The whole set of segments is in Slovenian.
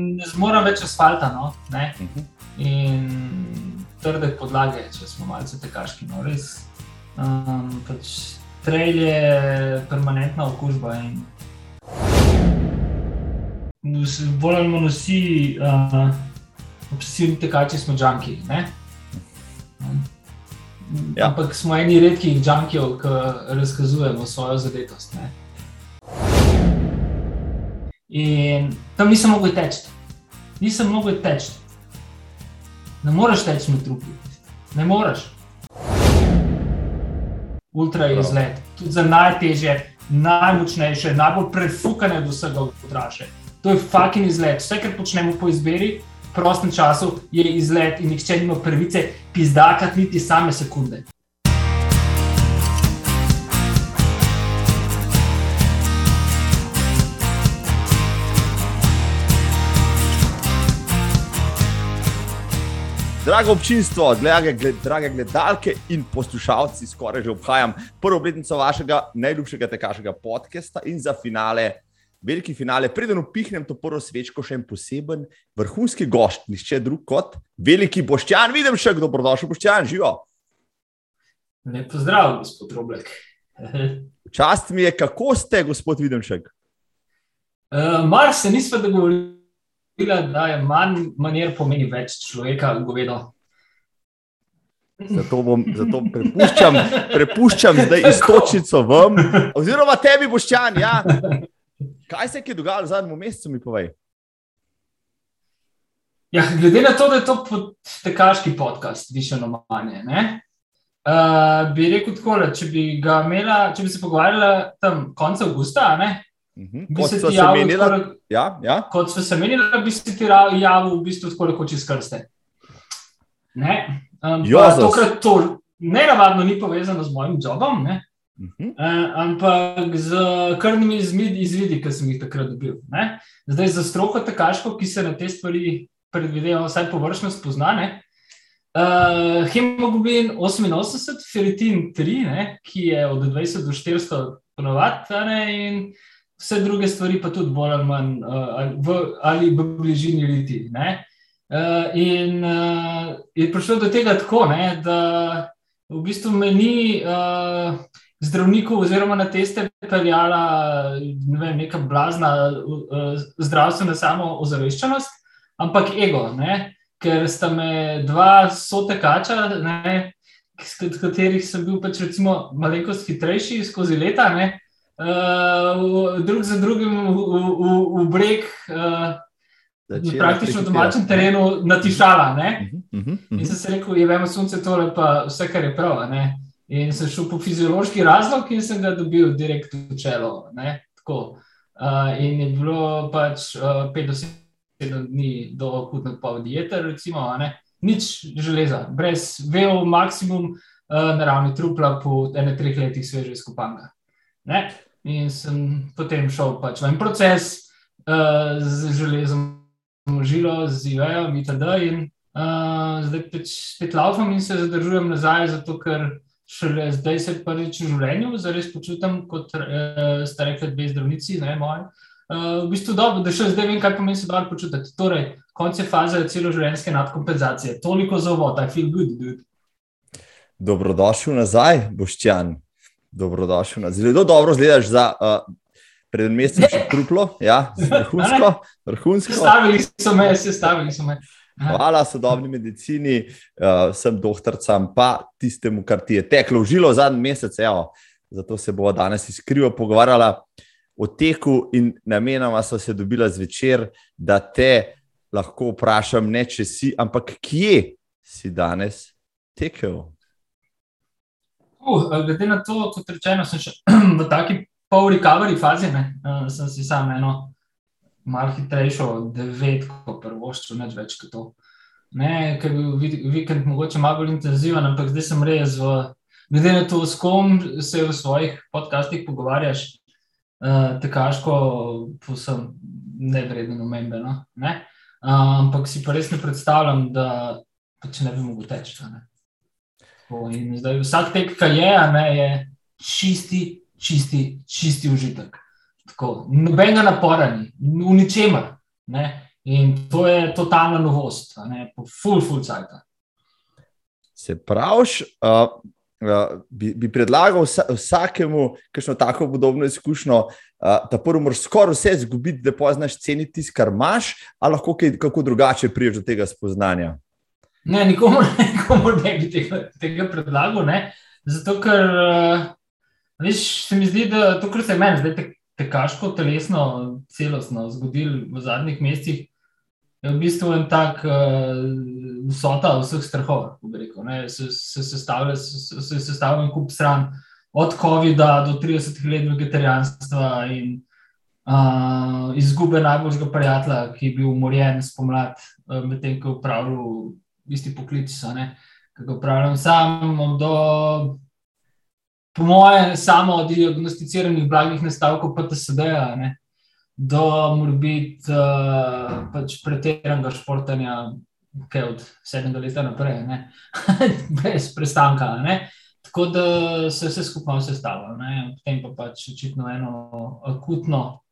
ne zmorem več asfalta no, ne? in trde podlage, če smo malce tekaški. No, res, um, pač trail je permanentna okužba. In... Bolj ali manj vsi uh, obsesivni tekači smo žanki. Ja. Ampak smo eni redkih žankijev, ki razkazujemo svojo zadetost. Ne? In tam nisem mogel teči. Nisem mogel teči. Ne moreš teči med trupi. Ne moreš. Ultra je izlet. Tudi za najtežje, najmočnejše, najbolj prefukane od vsega odraže. To je fucking izlet. Vse, kar počnemo po izbiri, v prostem času, je izlet in nihče nima prvice, pizdakati niti same sekunde. Drago občinstvo, drage, drage gledalke in poslušalci, skoraj že obhajam prvo obletnico vašega najljubšega tekaškega podcasta in za finale, veliki finale, preden upihnem to prvo svečko, še en poseben vrhunski gost, nišče drug kot veliki Boštjan. Vidim še, kdo dobrodošel, Boštjan, živo. Lep pozdrav, gospod Roblek. Čast mi je, kako ste, gospod Videmšek. Uh, Mar se nismo dogovorili da je manj manjer pomeni več človeka, govedo. Zato, bom, zato prepuščam, prepuščam zdaj istočnico vam, oziroma tebi, boščan. Ja. Kaj se je dogajalo v zadnjem mesecu, mi povej? Ja, glede na to, da je to tekaški podcast, više no manje. Uh, bi rekel tako, če bi ga imela, če bi se pogovarjala tam konec avgusta, Mhm. Kot so se menili, ja, ja. kot so se menili, bi se ti javil v bistvu tako rekoč iz krste. Ne, um, tokrat to ne navadno ni povezano z mojim jobom, ne? Uh -huh. uh, ampak z krvnimi izvidi, ki sem jih takrat dobil. Ne? Zdaj za stroko tekaško, ki se na te stvari predvideva, vsaj površno spoznane. Uh, hemoglobin 88, feritin 3, ne? ki je od 20 do 400 ponovadi, in vse druge stvari pa tudi bolj ali manj uh, v, ali v bližini ljudi. Uh, in uh, je prišlo do tega tako, ne, da v bistvu me ni uh, zdravniku oziroma na teste peljala ne vem, neka blazna uh, zdravstvena samo ozaveščenost, ampak ego, ne, ker sta me dva sotekača, ne, katerih sem bil pač recimo malenkost hitrejši skozi leta, ne, uh, drug za drugim v, v, v breg, uh, na praktično domačem terenu, natišala. Uh -huh, uh -huh. In sem se rekel, je vemo, sonce tole, pa vse, kar je prav. Ne? In sem šel po fiziološki razlog in sem ga dobil direkt v čelo. Uh, in je bilo pač uh, 5-7 dni do hudne povedi diete, recimo, nič železa, brez veo maksimum uh, naravni trupla po ene treh letih sveže izkopanga. In sem potem šel pač v en proces uh, z železom, žilo, z IVA, itd. In uh, zdaj pač spet laufam in se zadržujem nazaj, zato ker šele zdaj se prvič v življenju zares počutim kot uh, starejši dve zdravnici, ne moje. Uh, v bistvu dobro, da še zdaj vem, kaj pomeni se dobro počutiti. Torej, konce faze celoživljenjske nadkompenzacije. Toliko za uvod, I feel good, dude. Dobrodošel nazaj, Boščan dobrodošel. Zelo dobro zgledaš za uh, pred mesecem še truplo, ja, vrhunsko. vrhunsko. Stavili so me, se stavili so me. Hvala sodobni medicini, uh, vsem doktorcem, pa tistemu, kar ti je teklo v žilo zadnji mesec. Evo, zato se bomo danes iskrivo pogovarjali o teku in namenoma so se dobila zvečer, da te lahko vprašam, ne če si, ampak kje si danes tekel. Uh, glede na to, kot rečeno, sem še v taki pol recovery fazi, ne, uh, sem si sam eno malo hitrejšo devetko prvoščil, neč več kot to. Ne, ker je bil vikend mogoče malo bolj intenziven, ampak zdaj sem res v, glede na to, s kom se v svojih podcastih pogovarjaš, uh, tekaško, posem nevredno omembe. No? Uh, ampak si pa res ne predstavljam, da pač ne bi mogel teči. In zdaj vsak tek, ki je, ne, je čisti, čisti, čisti užitek. Nobenega napora ni, v ničemer. Ne. In to je totalna novost, po full, full cajt. Se pravi, uh, uh, bi, bi predlagal vsa, vsakemu, ki ima tako podobno izkušnjo, uh, da prvo moraš skoraj vse izgubiti, da poznaš ceniti tisto, kar imaš, ali lahko kaj, kako drugače priješ do tega spoznanja. Ne, nikomu, nikomu ne bi tega, tega predlagal. Ne? Zato, ker uh, veš, se mi zdi, da to, kar se je meni zdaj te, tekaško, telesno, celostno zgodilo v zadnjih mesecih, je v bistvu en tak uh, vsota vseh strahov. Rekel, se se sestavlja se, se, se en kup stran, od COVID-a do 30 let vegetarijanstva in uh, izgube najboljšega prijatelja, ki je bil umorjen spomladi, uh, medtem ko je upravljal isti poklic, ki ga upravljam sam. Do, po mojem, samo diagnosticiranih blagih nastavkov PTSD-ja do morbiti uh, pač pretiranega športanja, kaj od sedmega leta naprej, brez prestanka. Ne? Tako da se vse skupaj sestavlja. Potem pa pač očitno eno akutno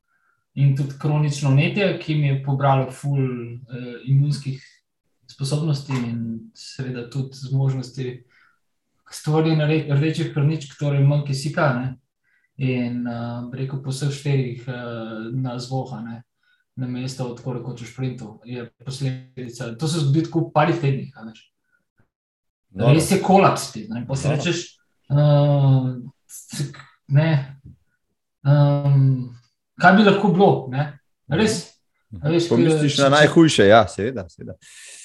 in tudi kronično netje, ki mi je pobralo ful uh, imunskih sposobnosti in seveda tudi zmožnosti stvoriti rdečih krvničk, torej manj kisika. Ne? in uh, rekel, po vseh štirih uh, na zvoha, ne, na mesto, odkud hočeš v sprintu, je posledica. To se zgodi tako v parih tednih. No, res je kolaps, ti ne posrečeš. Uh, ne, um, kaj bi lahko bilo? Ne? Res. Veš, Pomisliš na najhujše, ja, seveda. seveda.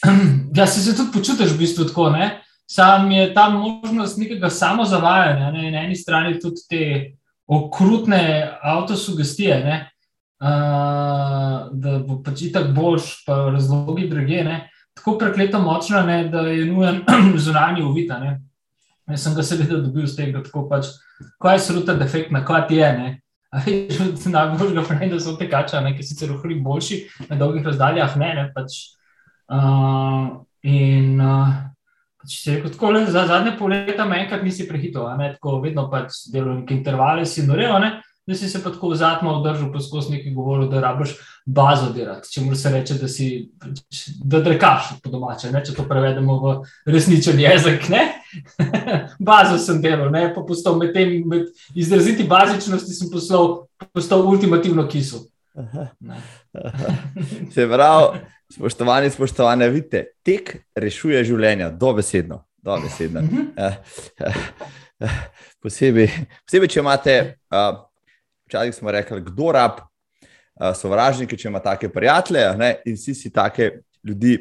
Ja, se, se tudi počutiš v bistvu tako. Ne? Sam je tam možnost nekega samozavajanja, ne? na eni strani tudi te okrutne avtosugestije, ne, uh, da bo pač tako boljš, pa razlogi druge, ne, tako prekleto močna, ne, da je nujen zunanji uvita. Ne. Jaz sem ga seveda dobil z tega, tako pač, kaj je sruta defektna, kaj ti je. Ne. Najbolj ga pravi, da so tekača, ki sicer ohri boljši na dolgih razdaljah. Ne, ne, pač, uh, in uh, Če si rekel, tako le za zadnje pol leta, me enkrat nisi prehitil, ne, tako vedno pač delo neke intervale si norel, ne, da si se pa tako vzatno održal, pa skozi nekaj govoril, da rabiš bazo delati, če moraš reči, da si, da drekaš po domače, ne, če to prevedemo v resničen jezik, ne. Bazo sem delal, ne, pa postal med tem, med izraziti bazičnosti sem poslal, postal ultimativno kisu. Se pravi, spoštovani, spoštovane, vidite, tek rešuje življenja, dobesedno. dobesedno. Mhm. Eh, eh, eh, posebej, posebej, če imate, včasih smo rekli, kdo rab, sovražniki, če ima take prijatelje ne, in vsi si take ljudi.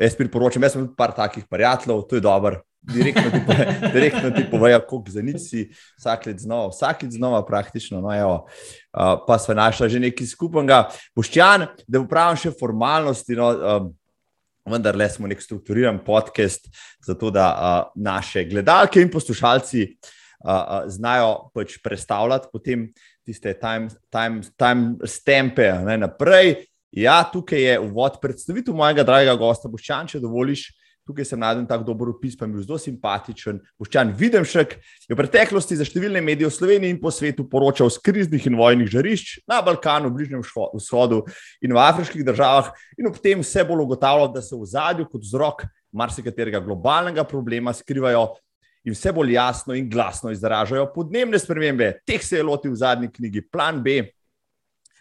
Jaz priporočam, jaz imam par takih prijateljev, to je dobro, direktno ti, pove, direktno ti povejo, kako za nič si vsak let znova, vsak let znova praktično. No, evo, uh, pa smo našli že nekaj skupnega. Boščan, da upravim še formalnosti. No, um, Vendar le smo nek strukturiran podcast, zato da uh, naše gledalke in poslušalci uh, uh, znajo pač predstavljati potem tiste time, time, time stampe ne, naprej. Ja, tukaj je uvod predstavitev mojega dragega gosta, Boščan, če dovoliš. Tukaj sem najdel tako dober opis, pa mi je zelo simpatičen. Boščan Videmšek je v preteklosti za številne medije v Sloveniji in po svetu poročal o kriznih in vojnih žarišč na Balkanu, v Bližnjem vzhodu in v afriških državah, in ob tem vse bolj ugotavljal, da se v zadju kot vzrok marsikaterega globalnega problema skrivajo. In vse bolj jasno in glasno izražajo podnebne spremembe. Teh se je lotil v zadnji knjigi Plan B,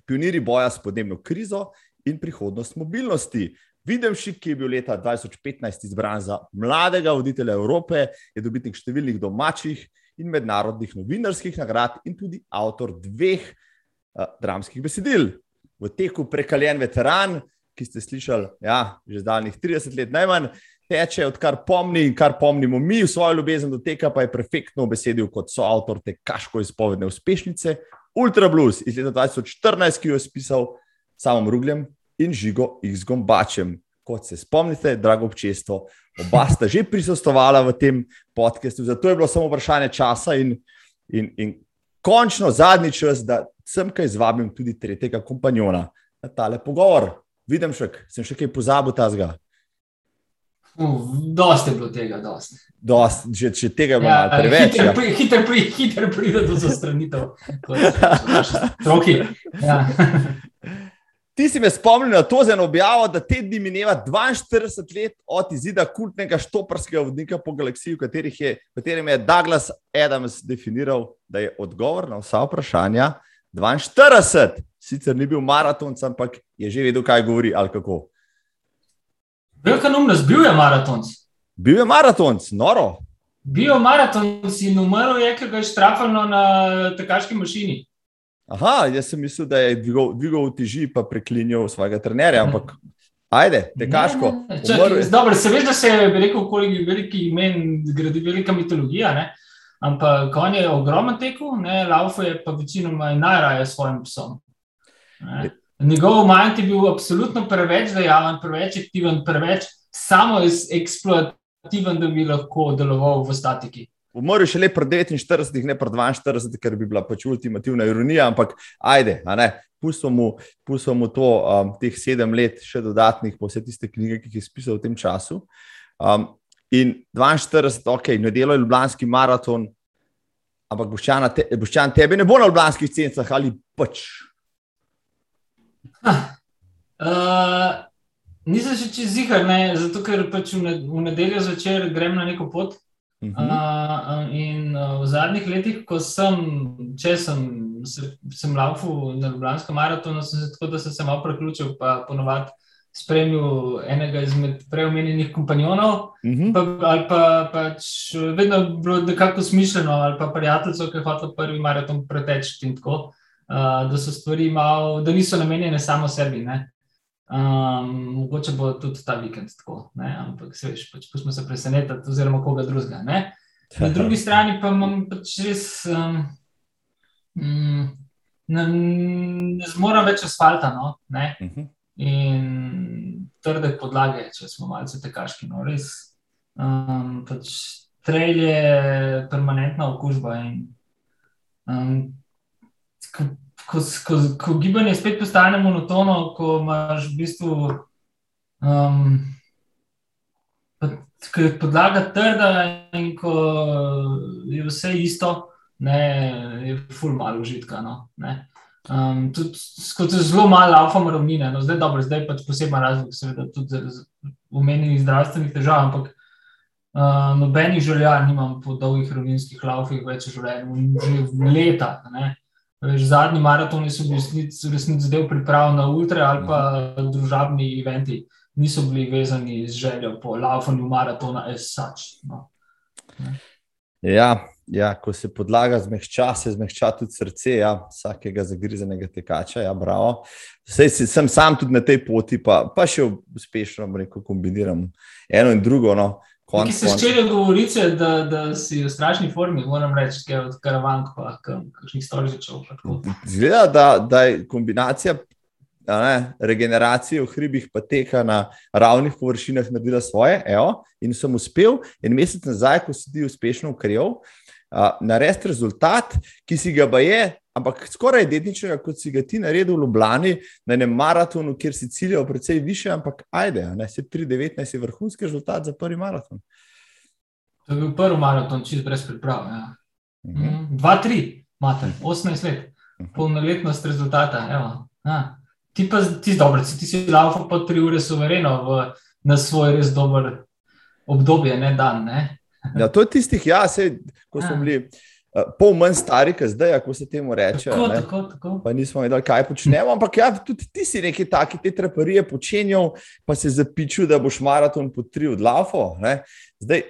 pioniri boja s podnebno krizo in prihodnost mobilnosti. Videmšik, ki je bil leta 2015 izbran za mladega voditelja Evrope, je dobitnik številnih domačih in mednarodnih novinarskih nagrad in tudi avtor dveh uh, dramskih besedil. V teku prekaljen veteran, ki ste slišali ja, že daljnih 30 let najmanj, teče odkar pomni in kar pomnimo mi v svojo ljubezen do teka, pa je perfektno obesedil kot soavtor te kaško izpovedne uspešnice Ultra Blues iz leta 2014, ki jo je spisal samom Rugljem in žigo iz Gombačem. Kot se spomnite, drago občestvo, oba sta že prisostovala v tem podkastu, zato je bilo samo vprašanje časa in, in, in končno zadnji čas, da sem kaj zvabim tudi tretjega kompanjona na tale pogovor. Vidim še, sem še kaj pozabil ta zga. Dosti je bilo tega, dosti. Dost, če, če tega je ja, preveč. Hiter, ja. pri, hiter, pri, hiter pride do zastranitev. Troki. Ja. Ti si me spomnil na to, eno objavo, da te dni mineva 42 let od izida kultnega štoparskega vodnika po galaksiji, v, je, v katerem je Douglas Adams definiral, da je odgovor na vsa vprašanja 42. Sicer ni bil maraton, ampak je že vedel, kaj govori ali kako. Velika numnost, bil je maraton. Bil je maraton, noro. Bil je maraton in umrl je, ker ga je štrafalo na tekaški mašini. Aha, jaz sem mislil, da je dvigal v teži in preklinjal svojega trenerja, ampak ajde, tekaško. Dobro, se veš, da se je rekel, koliko velikih imen gradi velika mitologija. Ne? Ampak on je ogromen tekel, Laufo je pa večinoma najraje s svojim psom. Ne? Njegov manj je bil absolutno preveč dejaven, preveč aktiven, preveč samo eksploativen, da bi lahko deloval v statiki. Umrl je šele pri 49, ne pri 42, ker bi bila pač ultimativna ironija, ampak ajde, pustimo mu, mu to, um, teh sedem let, še dodatnih, po vse tiste knjige, ki jih je pisal v tem času. Um, in 42, ok, nedelo je Ljubljanski maraton, ampak Boščan, te, tebe ne bo na Ljubljanskih cencah ali pač. Uh, nisem še čez zihar, zato ker pač v nedeljo zvečer grem na neko pot. Uh -huh. uh, in uh, v zadnjih letih, ko sem, če sem, se, sem laufal na Ljubljanskem maratonu, sem se tako, da sem se malo preključil, pa ponovadi spremljal enega izmed preomenjenih kompanjonov. Uh -huh. pa, ali pa pač vedno bilo nekako smišljeno, ali pa prijateljstvo, ki je hotel prvi maraton preteči in tako, da so stvari malo, da niso namenjene samo sebi. Ne? Um, mogoče bo tudi ta vikend tako, ne? ampak se veš, pač pustimo se presenetiti, oziroma koga drugega. Ne? Na drugi strani pa imam pač res, um, mm, ne, ne zmorem več asfalta no? uh mhm. -huh. in trde podlage, če smo malce tekaški. No? Res, um, pač trail je permanentna okužba. In, um, ko, ko, ko gibanje spet postane monotono, ko imaš v bistvu um, ko je podlaga trda in ko je vse isto, ne, je ful malo užitka. No, um, tudi skozi zelo malo alfa ravnine, no, zdaj, dobro, zdaj pač posebej razlog, seveda tudi omenjenih zdravstvenih težav, ampak uh, nobenih želja nimam po dolgih ravninskih laufih več v življenju, že leta. Ne. Veš, zadnji maratoni so bili v resnici del priprav na ultra ali pa družabni eventi, niso bili vezani z željo po laufanju maratona, as such. No. Ja, ja, ko se podlaga zmehča, se zmehča tudi srce ja, vsakega zagrizenega tekača. Ja, Sej, sem sam tudi na tej poti, pa, pa še uspešno rekel, kombiniram eno in drugo. No. Ki se ščejo govorice, da, da si v strašni formi, moram reči, da je od karavank, pa kakšnih stoličev. Zgleda, da, da je kombinacija ne, regeneracije v hribih pa teka na ravnih površinah naredila svoje. Evo, in sem uspel en mesec nazaj, ko si ti uspešno ukril, narediti rezultat, ki si ga pa je ampak skoraj identičnega, kot si ga ti naredil v Ljubljani, na enem maratonu, kjer si ciljal precej više, ampak ajde, ne se 3-19 je vrhunski rezultat za prvi maraton. To je bil prvi maraton, čist brez priprav. Ja. Uh -huh. 2-3, imate 18 let, uh -huh. polnoletnost rezultata. Ti pa ti si dobro, ti si laufal po 3 ure suvereno v, na svoj res dober obdobje, ne dan. Ne? Ja, to je tistih, ja, se, ko smo ja. bili. Eh, pol manj stari, kot zdaj, kako se temu reče. Tako, tako, tako. Pa nismo vedeli, kaj počnemo. Ampak ja, tudi ti si neki taki, te traparije počenjal, pa se zapičil, da boš maraton po tri od lafo. Zdaj,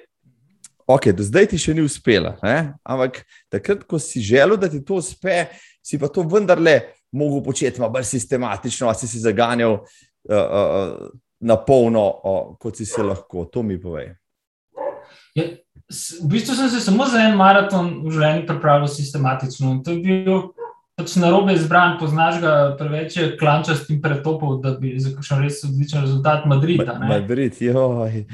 ok, do zdaj ti še ni uspelo. Ampak takrat, ko si želel, da ti to uspe, si pa to vendarle mogel početi bolj sistematično, si si zaganjal uh, uh, na polno, uh, kot si se lahko. To mi povej. Ja, v bistvu sem se samo za en maraton v življenju pripravil sistematično. To je bil pač na robe izbran, poznaš ga preveč klančast in pretopov, da bi za kakšen res odličen rezultat Madrida. Ne? Madrid, joj.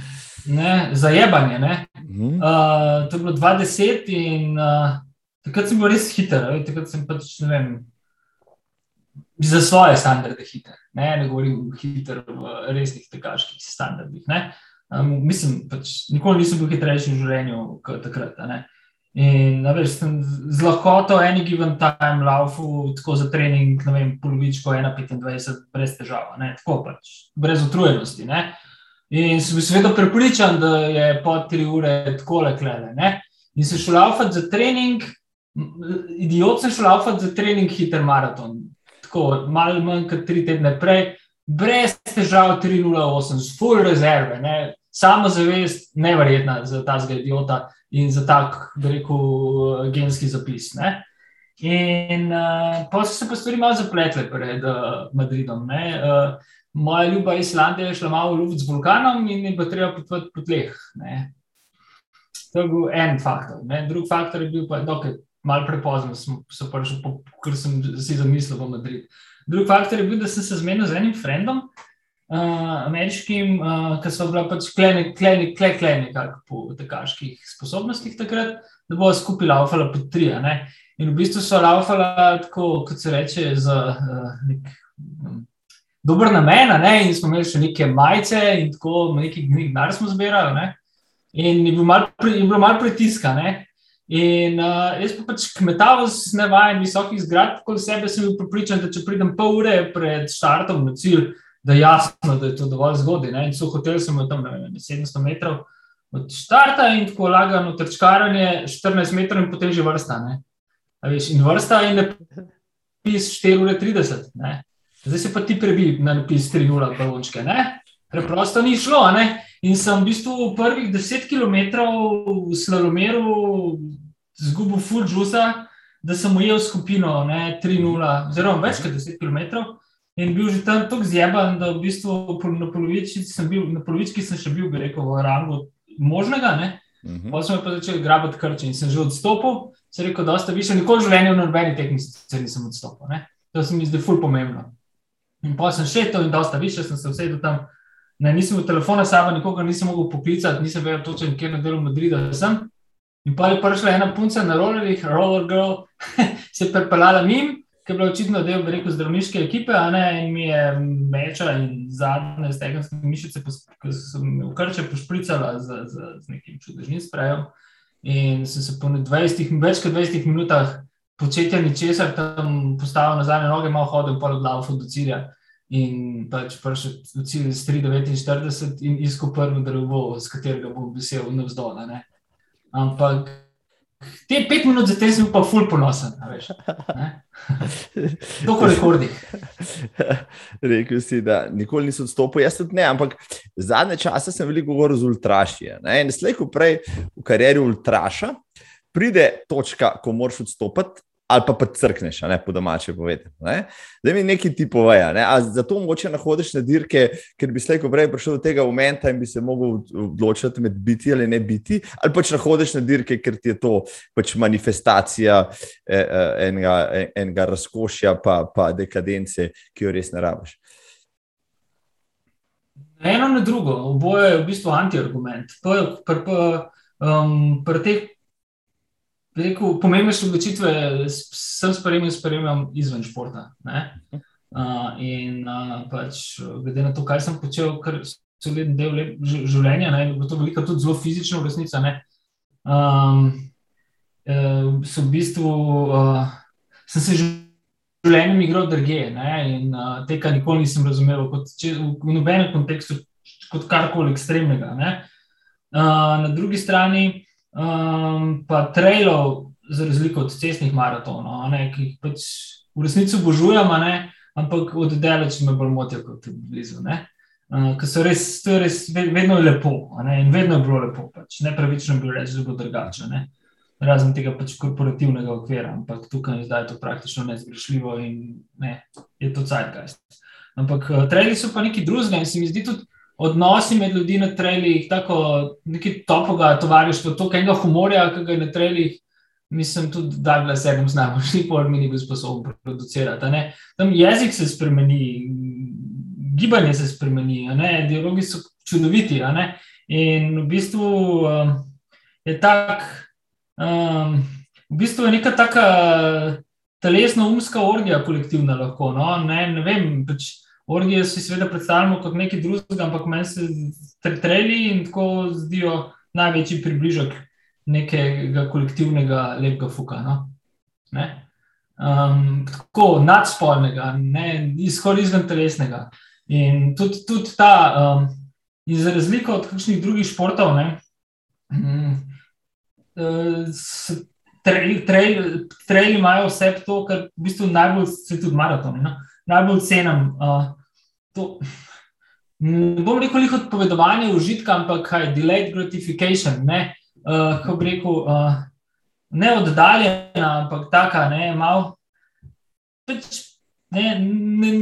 Ne, zajebanje. Ne? Mm. Uh, to je bilo 20 in uh, takrat sem bil res hiter. Takrat sem pač, ne vem, za svoje standarde hiter. Ne, ne govorim hiter v resnih tekaških standardih. Ne? Um, mislim, pač nikoli nisem bil hitrejši v življenju kot takrat. In veš, sem z lahkoto en given time laufu, tako za trening, ne vem, polovičko 1,25, brez težav, ne? tako pač, brez utrujenosti. Ne? In sem seveda prepričan, da je po tri ure tako leklele. In sem šel laufati za trening, idiot sem šel laufati za trening, hiter maraton. Tako, malo manj kot tri tedne prej, brez težav 3,08, z full rezerve, ne? Samo zavest, nevrjetna za ta zgled idiota in za tak, da rekel, genski zapis. Ne? In uh, pa so se pa stvari malo zapletle pred uh, Madridom. Uh, moja ljuba Islandija je šla malo v luft z vulkanom in je bilo treba potovati po tleh. Ne? To je bil en faktor. Ne? Drugi faktor je bil pa, da je malo prepozno, so prišli, ker sem si zamislil v Madrid. Drugi faktor je bil, da sem se zmenil z enim frendom, uh, ameriškim, uh, ki so bili pač kleni, kleni, kleni, kleni po tekaških sposobnostih takrat, da bo skupaj laufala po tri. Ne? In v bistvu so laufala tako, kot se reče, za uh, nek. Um, Dobro namen, in smo imeli še neke majice, in tako neki gnar smo zbirali, ne? in je bilo malo mal pritiska. Ne? In uh, jaz pa pač kmetavo z nevajen visokih zgradb, kot sebe sem bil pripričan, da če pridem pol ure pred štartom na cilj, da je jasno, da je to dovolj zgodaj. Ne? In so hoteli samo tam ne, 700 metrov od štarta in tako lagano trčkaranje, 14 metrov in potem že vrsta. Veš, in vrsta je napis 4,30 ure. Zdaj se pa ti prebi na napis 3,0 balončke. Ne? Preprosto ni šlo. Ne? In sem v bistvu v prvih 10 km v slalomeru zgubil full juice, da sem ujel skupino 3,0, oziroma več kot 10 km. In bil že tam tako zjeban, da v bistvu na polovički sem, bil, na polovički sem še bil, bi rekel, v rangu možnega. Uh -huh. Potem sem pa začel grabiti krče in sem že odstopil. Se je rekel, da ste više, nikoli v življenju v nobeni tehnici nisem odstopil. Ne? To se mi zdi ful pomembno. In potem sem še to in dosta više, sem se vsedel tam. Ne, nisem v telefonu sabo, nikogar nisem mogel poklicati, nisem vedel točno, kje na delu Madrida sem. In pa je prišla ena punca na rollerjih, roller girl, se je pripeljala mimo ki je bila očitno del rekel, zdravniške ekipe, ne, in mi je meča in zadnje stegenske mišice, ki so mi v krče pošpricala z, z, z nekim čudežnim sprejem. In sem se po 20, več kot 20 minutah početja ničesar tam postavil na zadnje noge, malo hodil po glavu do cilja. In pač prišel v cilj z 3,49 in iskal prvo drevo, z katerega bom vesel navzdol. Ampak Te pet minut za te sem pa ful ponosen. To kot rekordi. Rekl si, da nikoli nisem odstopil, jaz tudi ne, ampak zadnje čase sem veliko govoril z ultraši. In slej, ko prej v karieri ultraša, pride točka, ko moraš odstopiti, ali pa pa crkneš, ne po domače povedati. Da mi neki ti povejo. Ne? Zato mogoče nahodiš na dirke, ker bi slejko prej prišel do tega momenta in bi se mogel odločiti med biti ali ne biti, ali pač nahodiš na dirke, ker ti je to pač manifestacija eh, enega, enega razkošja, pa, pa dekadence, ki jo res ne rabiš. Eno na drugo, oboje je v bistvu anti-argument. Pri um, teh rekel, pomembne so odločitve, sem spremljal, spremljam izven športa. Uh, in uh, pač, glede na to, kaj sem počel, kar so leden del življenja, ne, in to velika tudi zelo fizična resnica. Um, so v bistvu, uh, sem se že. Življenje mi gre drugje in uh, tega nikoli nisem razumel, kot če, v, v nobenem kontekstu, kot karkoli ekstremnega. Uh, na drugi strani, um, pa trailov, za razliko od cestnih maratonov, ne, ki jih pač v resnici obožujem, ampak od daleč me bolj motijo kot blizu. Uh, Ker so res, to je res vedno lepo ne, in vedno je bilo lepo. Pač. Nepravično bi rekel, da bo drugače. Ne. Razen tega pač korporativnega okvira, ampak tukaj je zdaj to praktično nezgrešljivo in ne, je to cajtgeist. Ampak uh, traili so pa nekaj drugega in se mi zdi tudi odnosi med ljudmi na trailih, tako neki topoga tovarištva, to enega humorja, ki ga je na trailih. Mislim tudi, da je vse enem znamo, še nikoli mi ni bil sposoben producirati. Tam jezik se spremeni, gibanje se spremeni, dialogi so čudoviti. In v bistvu um, je tak, um, v bistvu je neka taka telesno-umska orgija, kolektivna lahko. No? Ne, ne vem, pač, Orgije si seveda predstavljamo kot nekaj drugega, ampak meni se treli in tako zdijo največji približek nekega kolektivnega lepega fuka. No? Um, tako nadspolnega, izhod izven telesnega. In tudi, tudi ta, um, in za razliko od kakšnih drugih športov, ne, um, Trejli imajo vse to, kar v bistvu najbolj se tudi maratoni, no? najbolj cenim. Uh, ne bom rekel jih odpovedovanje užitka, ampak kaj, delayed gratification. Ne, uh, kako bi rekel, uh, ne oddaljena, ampak taka, ne, malo. Pač, ne, ne,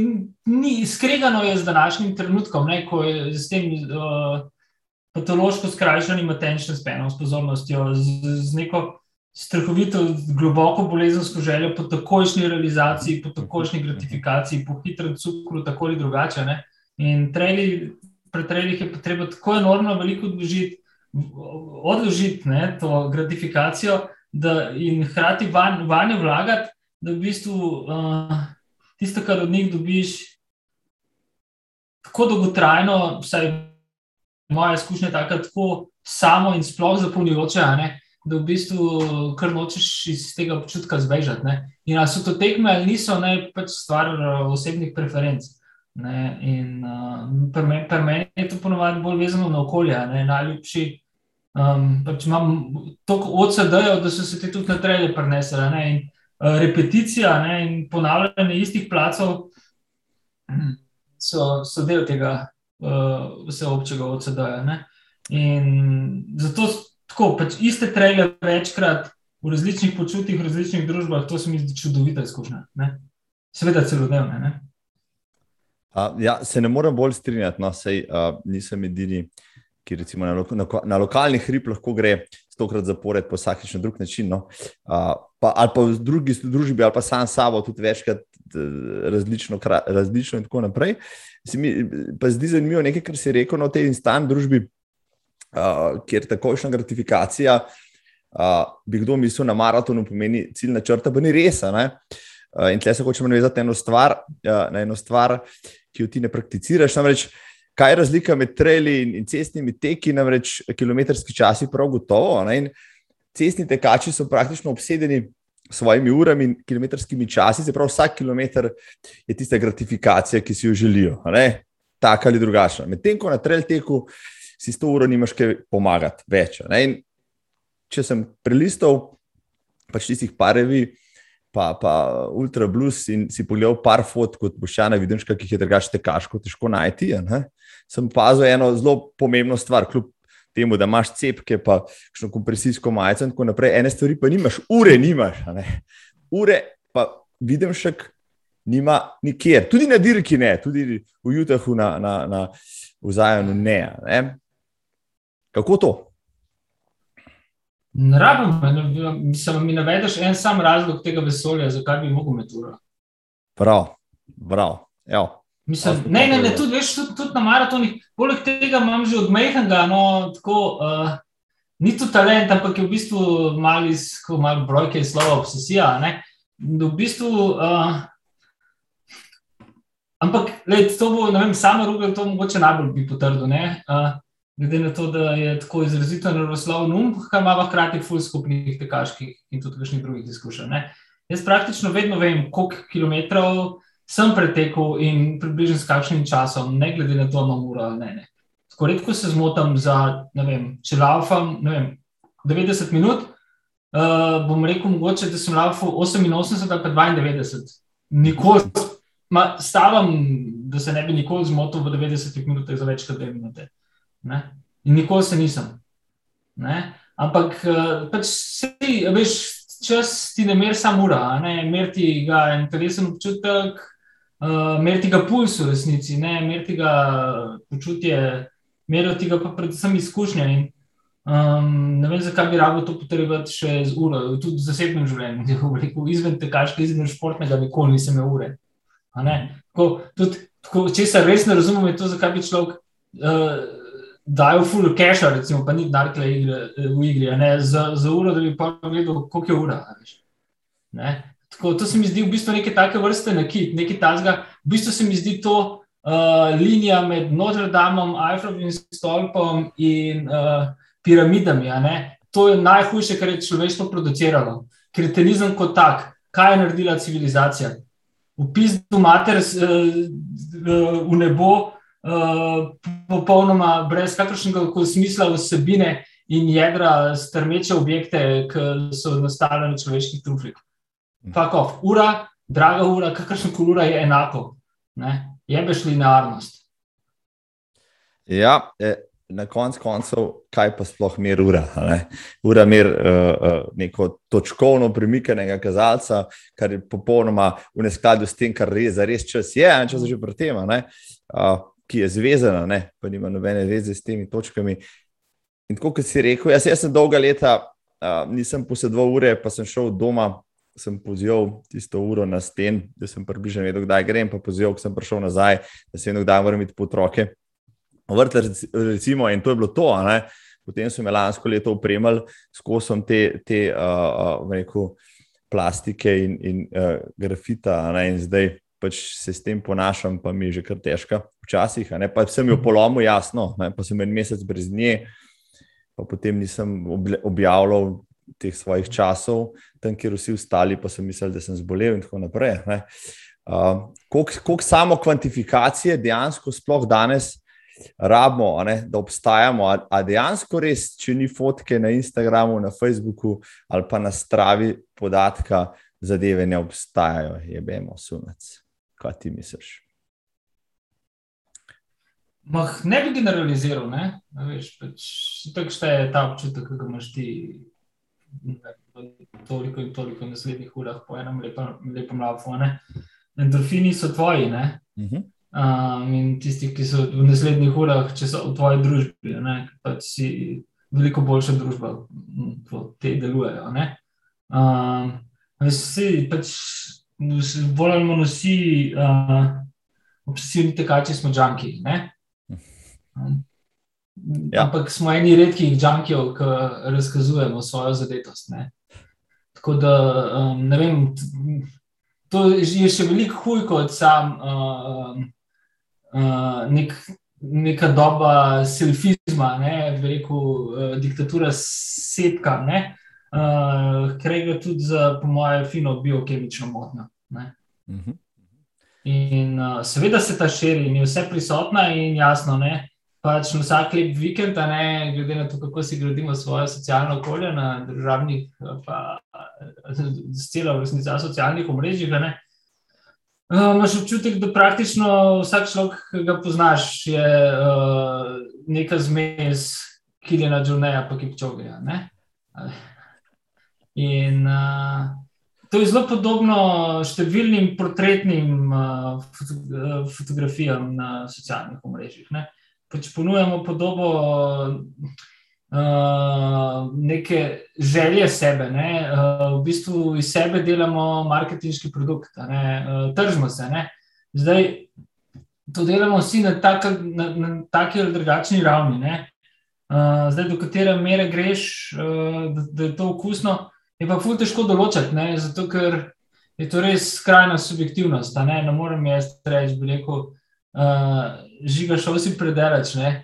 ni skregano je z današnjim trenutkom, ne, ko je s tem. Uh, patološko skrajšanim attention spanom, s pozornostjo, z, z neko strahovito, globoko bolezensko željo po takojšnji realizaciji, po takojšnji gratifikaciji, po hitrem cukru, tako ali drugače. Ne? In treli, pri trelih je treba tako enormno veliko odložiti, odložiti ne, to gratifikacijo da, in hkrati van, vanje vlagati, da v bistvu uh, tisto, kar od njih dobiš, tako dolgotrajno, vsaj moja izkušnja je taka, tako samo in sploh zapolnjujoče, da v bistvu kar nočeš iz tega občutka zbežati. Ne? In ali so to tekme ali niso, ne pač stvar uh, osebnih preferenc. Ne? In uh, pri meni je to ponovadi bolj vezano na okolje, najljubši. Um, pač imam toliko OCD-jev, da so se ti tudi na trele prenesli. In uh, repeticija ne? in ponavljanje istih placov so, so del tega uh, vseobčega OCD-ja. In zato tako, pač iste trele večkrat v različnih počutjih, v različnih družbah, to se mi zdi čudovita izkušnja. Ne? Seveda celodnevne. Uh, ja, se ne morem bolj strinjati, no, sej uh, nisem edini. Ki recimo na, lo na, na lokalni hrib lahko gre stokrat zapored, po vsakič na drug način. No. Uh, pa, ali pa v drugi družbi, ali pa sam sabo, tudi večkrat različno, različno, in tako naprej. Se mi pa zdi zanimivo nekaj, kar si rekel na no, tej instant družbi, uh, kjer takošna gratifikacija, uh, bi kdo mislil na maratonu, pomeni ciljna črta, pa ni res. Uh, in tle se hočemo navezati na eno stvar, uh, na eno stvar, ki jo ti ne prakticiraš. Namreč, kaj je razlika med traili in, in cestnimi teki, namreč kilometrski časi, prav gotovo. Ne? Cestni tekači so praktično obsedeni svojimi urami in kilometrskimi časi, se pravi, vsak kilometr je tista gratifikacija, ki si jo želijo, tako ali drugače. Medtem ko na trail teku si s to uro nimaš kaj pomagati več. Če sem prelistal pač tistih parevi, pa, pa Ultra Blues in si pogledal par fot, kot boš šana, vidiš, kaj jih je drugače tekaško težko najti. Sem opazil eno zelo pomembno stvar, kljub temu, da imaš cepke, pa še kompresijsko majico in tako naprej. Ene stvari pa nimaš, ure nimaš. Ure pa vidim še, nima nikjer, tudi na dirki ne, tudi v Jutahu na, na, na vzajemnu ne, ne. Kako to? Ne rabim, mislim, mi navedeš en sam razlog tega vesolja, zakaj bi mogel meturo. Prav, prav. Evo. Mislim, ne, ne, ne, tudi, veš, tudi, tudi na maratonih. Poleg tega imam že odmehnega, no, tako, uh, ni to talent, ampak je v bistvu mali, ko malo brojke in slova obsesija. Ne? V bistvu, uh, ampak, lej, to bo, ne vem, samo Rubel to mogoče najbolj bi potrdil, ne? Uh, glede na to, da je tako izrazito naravoslovno um, kar ima hkrati ful skupnih tekaških in tudi kakšnih drugih izkušenj. Jaz praktično vedno vem, koliko kilometrov sem pretekel in približno s kakšnim časom, ne glede na to, na uro ali ne. ne. Tako redko se zmotam za, ne vem, če laufam, ne vem, 90 minut, uh, bom rekel, mogoče, da sem laufal 88 ali pa 92. Nikoli, ma, stavim, da se ne bi nikoli zmotil v 90 minutah za več kot 2 minute. Ne? In nikoli se nisem. Ne? Ampak, uh, pač se, veš, čas ti ne mer samo ura, ne mer ti ga en telesen občutek, uh, meriti ga puls v resnici, ne meriti ga počutje, meriti ga pa predvsem izkušnje. In, um, ne vem, zakaj bi rado to potrebovati še z uro, tudi v zasebnem življenju. Rekel, izven tekaške, izven športnega, nikoli nisem imel ure. Tako, tudi, tako, če se res ne razumem, je to, zakaj bi človek. Uh, Dajo full cache, recimo, pa ni denar v igri, za, za uro, da bi pa gledal, koliko je ura. Tako, to se mi zdi v bistvu neke take vrste nakit, nekaj tazga. V bistvu se mi zdi to uh, linija med Notre Dameom, Eiffelovim stolpom in uh, piramidami. to je najhujše, kar je človeštvo produciralo. Kretenizem kot tak, kaj je naredila civilizacija. Upis do mater v nebo, popolnoma brez kakršnega smisla vsebine in jedra strmeče objekte, ki so nastale na človeških trufih. Fakov, ura, draga ura, kakršna koli ura je enako. Ne? Jebeš linearnost. Ja, e, na koncu koncev, kaj pa sploh mer ura? Ne? Ura mer uh, uh, neko točkovno premikanega kazalca, kar je popolnoma v neskladju s tem, kar res, res čas je, in čas že pri tem, uh, ki je zvezana, ne? pa nima nobene veze s temi točkami. In tako kot si rekel, jaz, jaz sem dolga leta, uh, nisem posedoval ure, pa sem šel doma sem pozival tisto uro na sten, da sem približno vedel, kdaj grem, pa pozival, ko sem prišel nazaj, da se eno kdaj moram iti po otroke. Vrtler, recimo, in to je bilo to. Potem so me lansko leto upremali s kosom te, te uh, uh, rekel, plastike in, in uh, grafita, ne? in zdaj pač se s tem ponašam, pa mi je že kar težko, včasih. Pa sem jo polomil, jasno, ne? pa sem en mesec brez nje, pa potem nisem objavljal teh svojih časov, tam, kjer vsi ostali, pa sem mislil, da sem zbolel, in tako naprej. Uh, Koliko samo kvantifikacije dejansko sploh danes rabimo, da obstajamo, a, a dejansko res, če ni fotke na Instagramu, na Facebooku ali pa na stravi podatka, zadeve ne obstajajo, je bemo sunec. Kaj ti misliš? Mah, ne bi generaliziral, ne? Veš, pač, tako je ta občutek, ki ga imaš ti toliko in toliko naslednjih urah po enem lepem, lepem lavu. Endorfini so tvoji. Uh -huh. um, in tisti, ki so v naslednjih urah, če so v tvoji družbi, pač si veliko boljša družba, ko te delujejo. Um, vsi, pač, bolj ali manj vsi uh, obsesivni tekači smo džanki. Um, Ja. Ampak smo eni redkih džankijev, ki razkazujemo svojo zadetost. Ne? Tako da um, ne vem, to je še veliko huj kot sam uh, uh, nek, neka doba selfizma, ne rekel, uh, diktatura setka, ne? Uh, ker je tudi za, po mojem, fino biokemično motno. Mhm. In uh, seveda se ta širi in je vse prisotna in jasno, ne pač na vsak lep vikend, ne, glede na to, kako si gradimo svoje socialno okolje na državnih, pa z celo na socialnih omrežjih. Imáš uh, občutek, da praktično vsak človek, ki ga poznaš, je uh, neka zmes, ki je na Džuneja, pa ki čogeja. In uh, to je zelo podobno številnim portretnim uh, fotografijam na socialnih omrežjih. Ne? pač ponujamo podobo uh, neke želje sebe. Ne? Uh, v bistvu iz sebe delamo marketinški produkt, uh, tržimo se. Ne? Zdaj to delamo vsi na, tak, na, na taki ali drugačni ravni. Uh, zdaj, do katere mere greš, uh, da, da je to okusno, je pa fulj težko določiti, ne? zato ker je to res skrajna subjektivnost. Ne? ne morem jaz reči, bi rekel uh, žiga šel si predelač. Ne?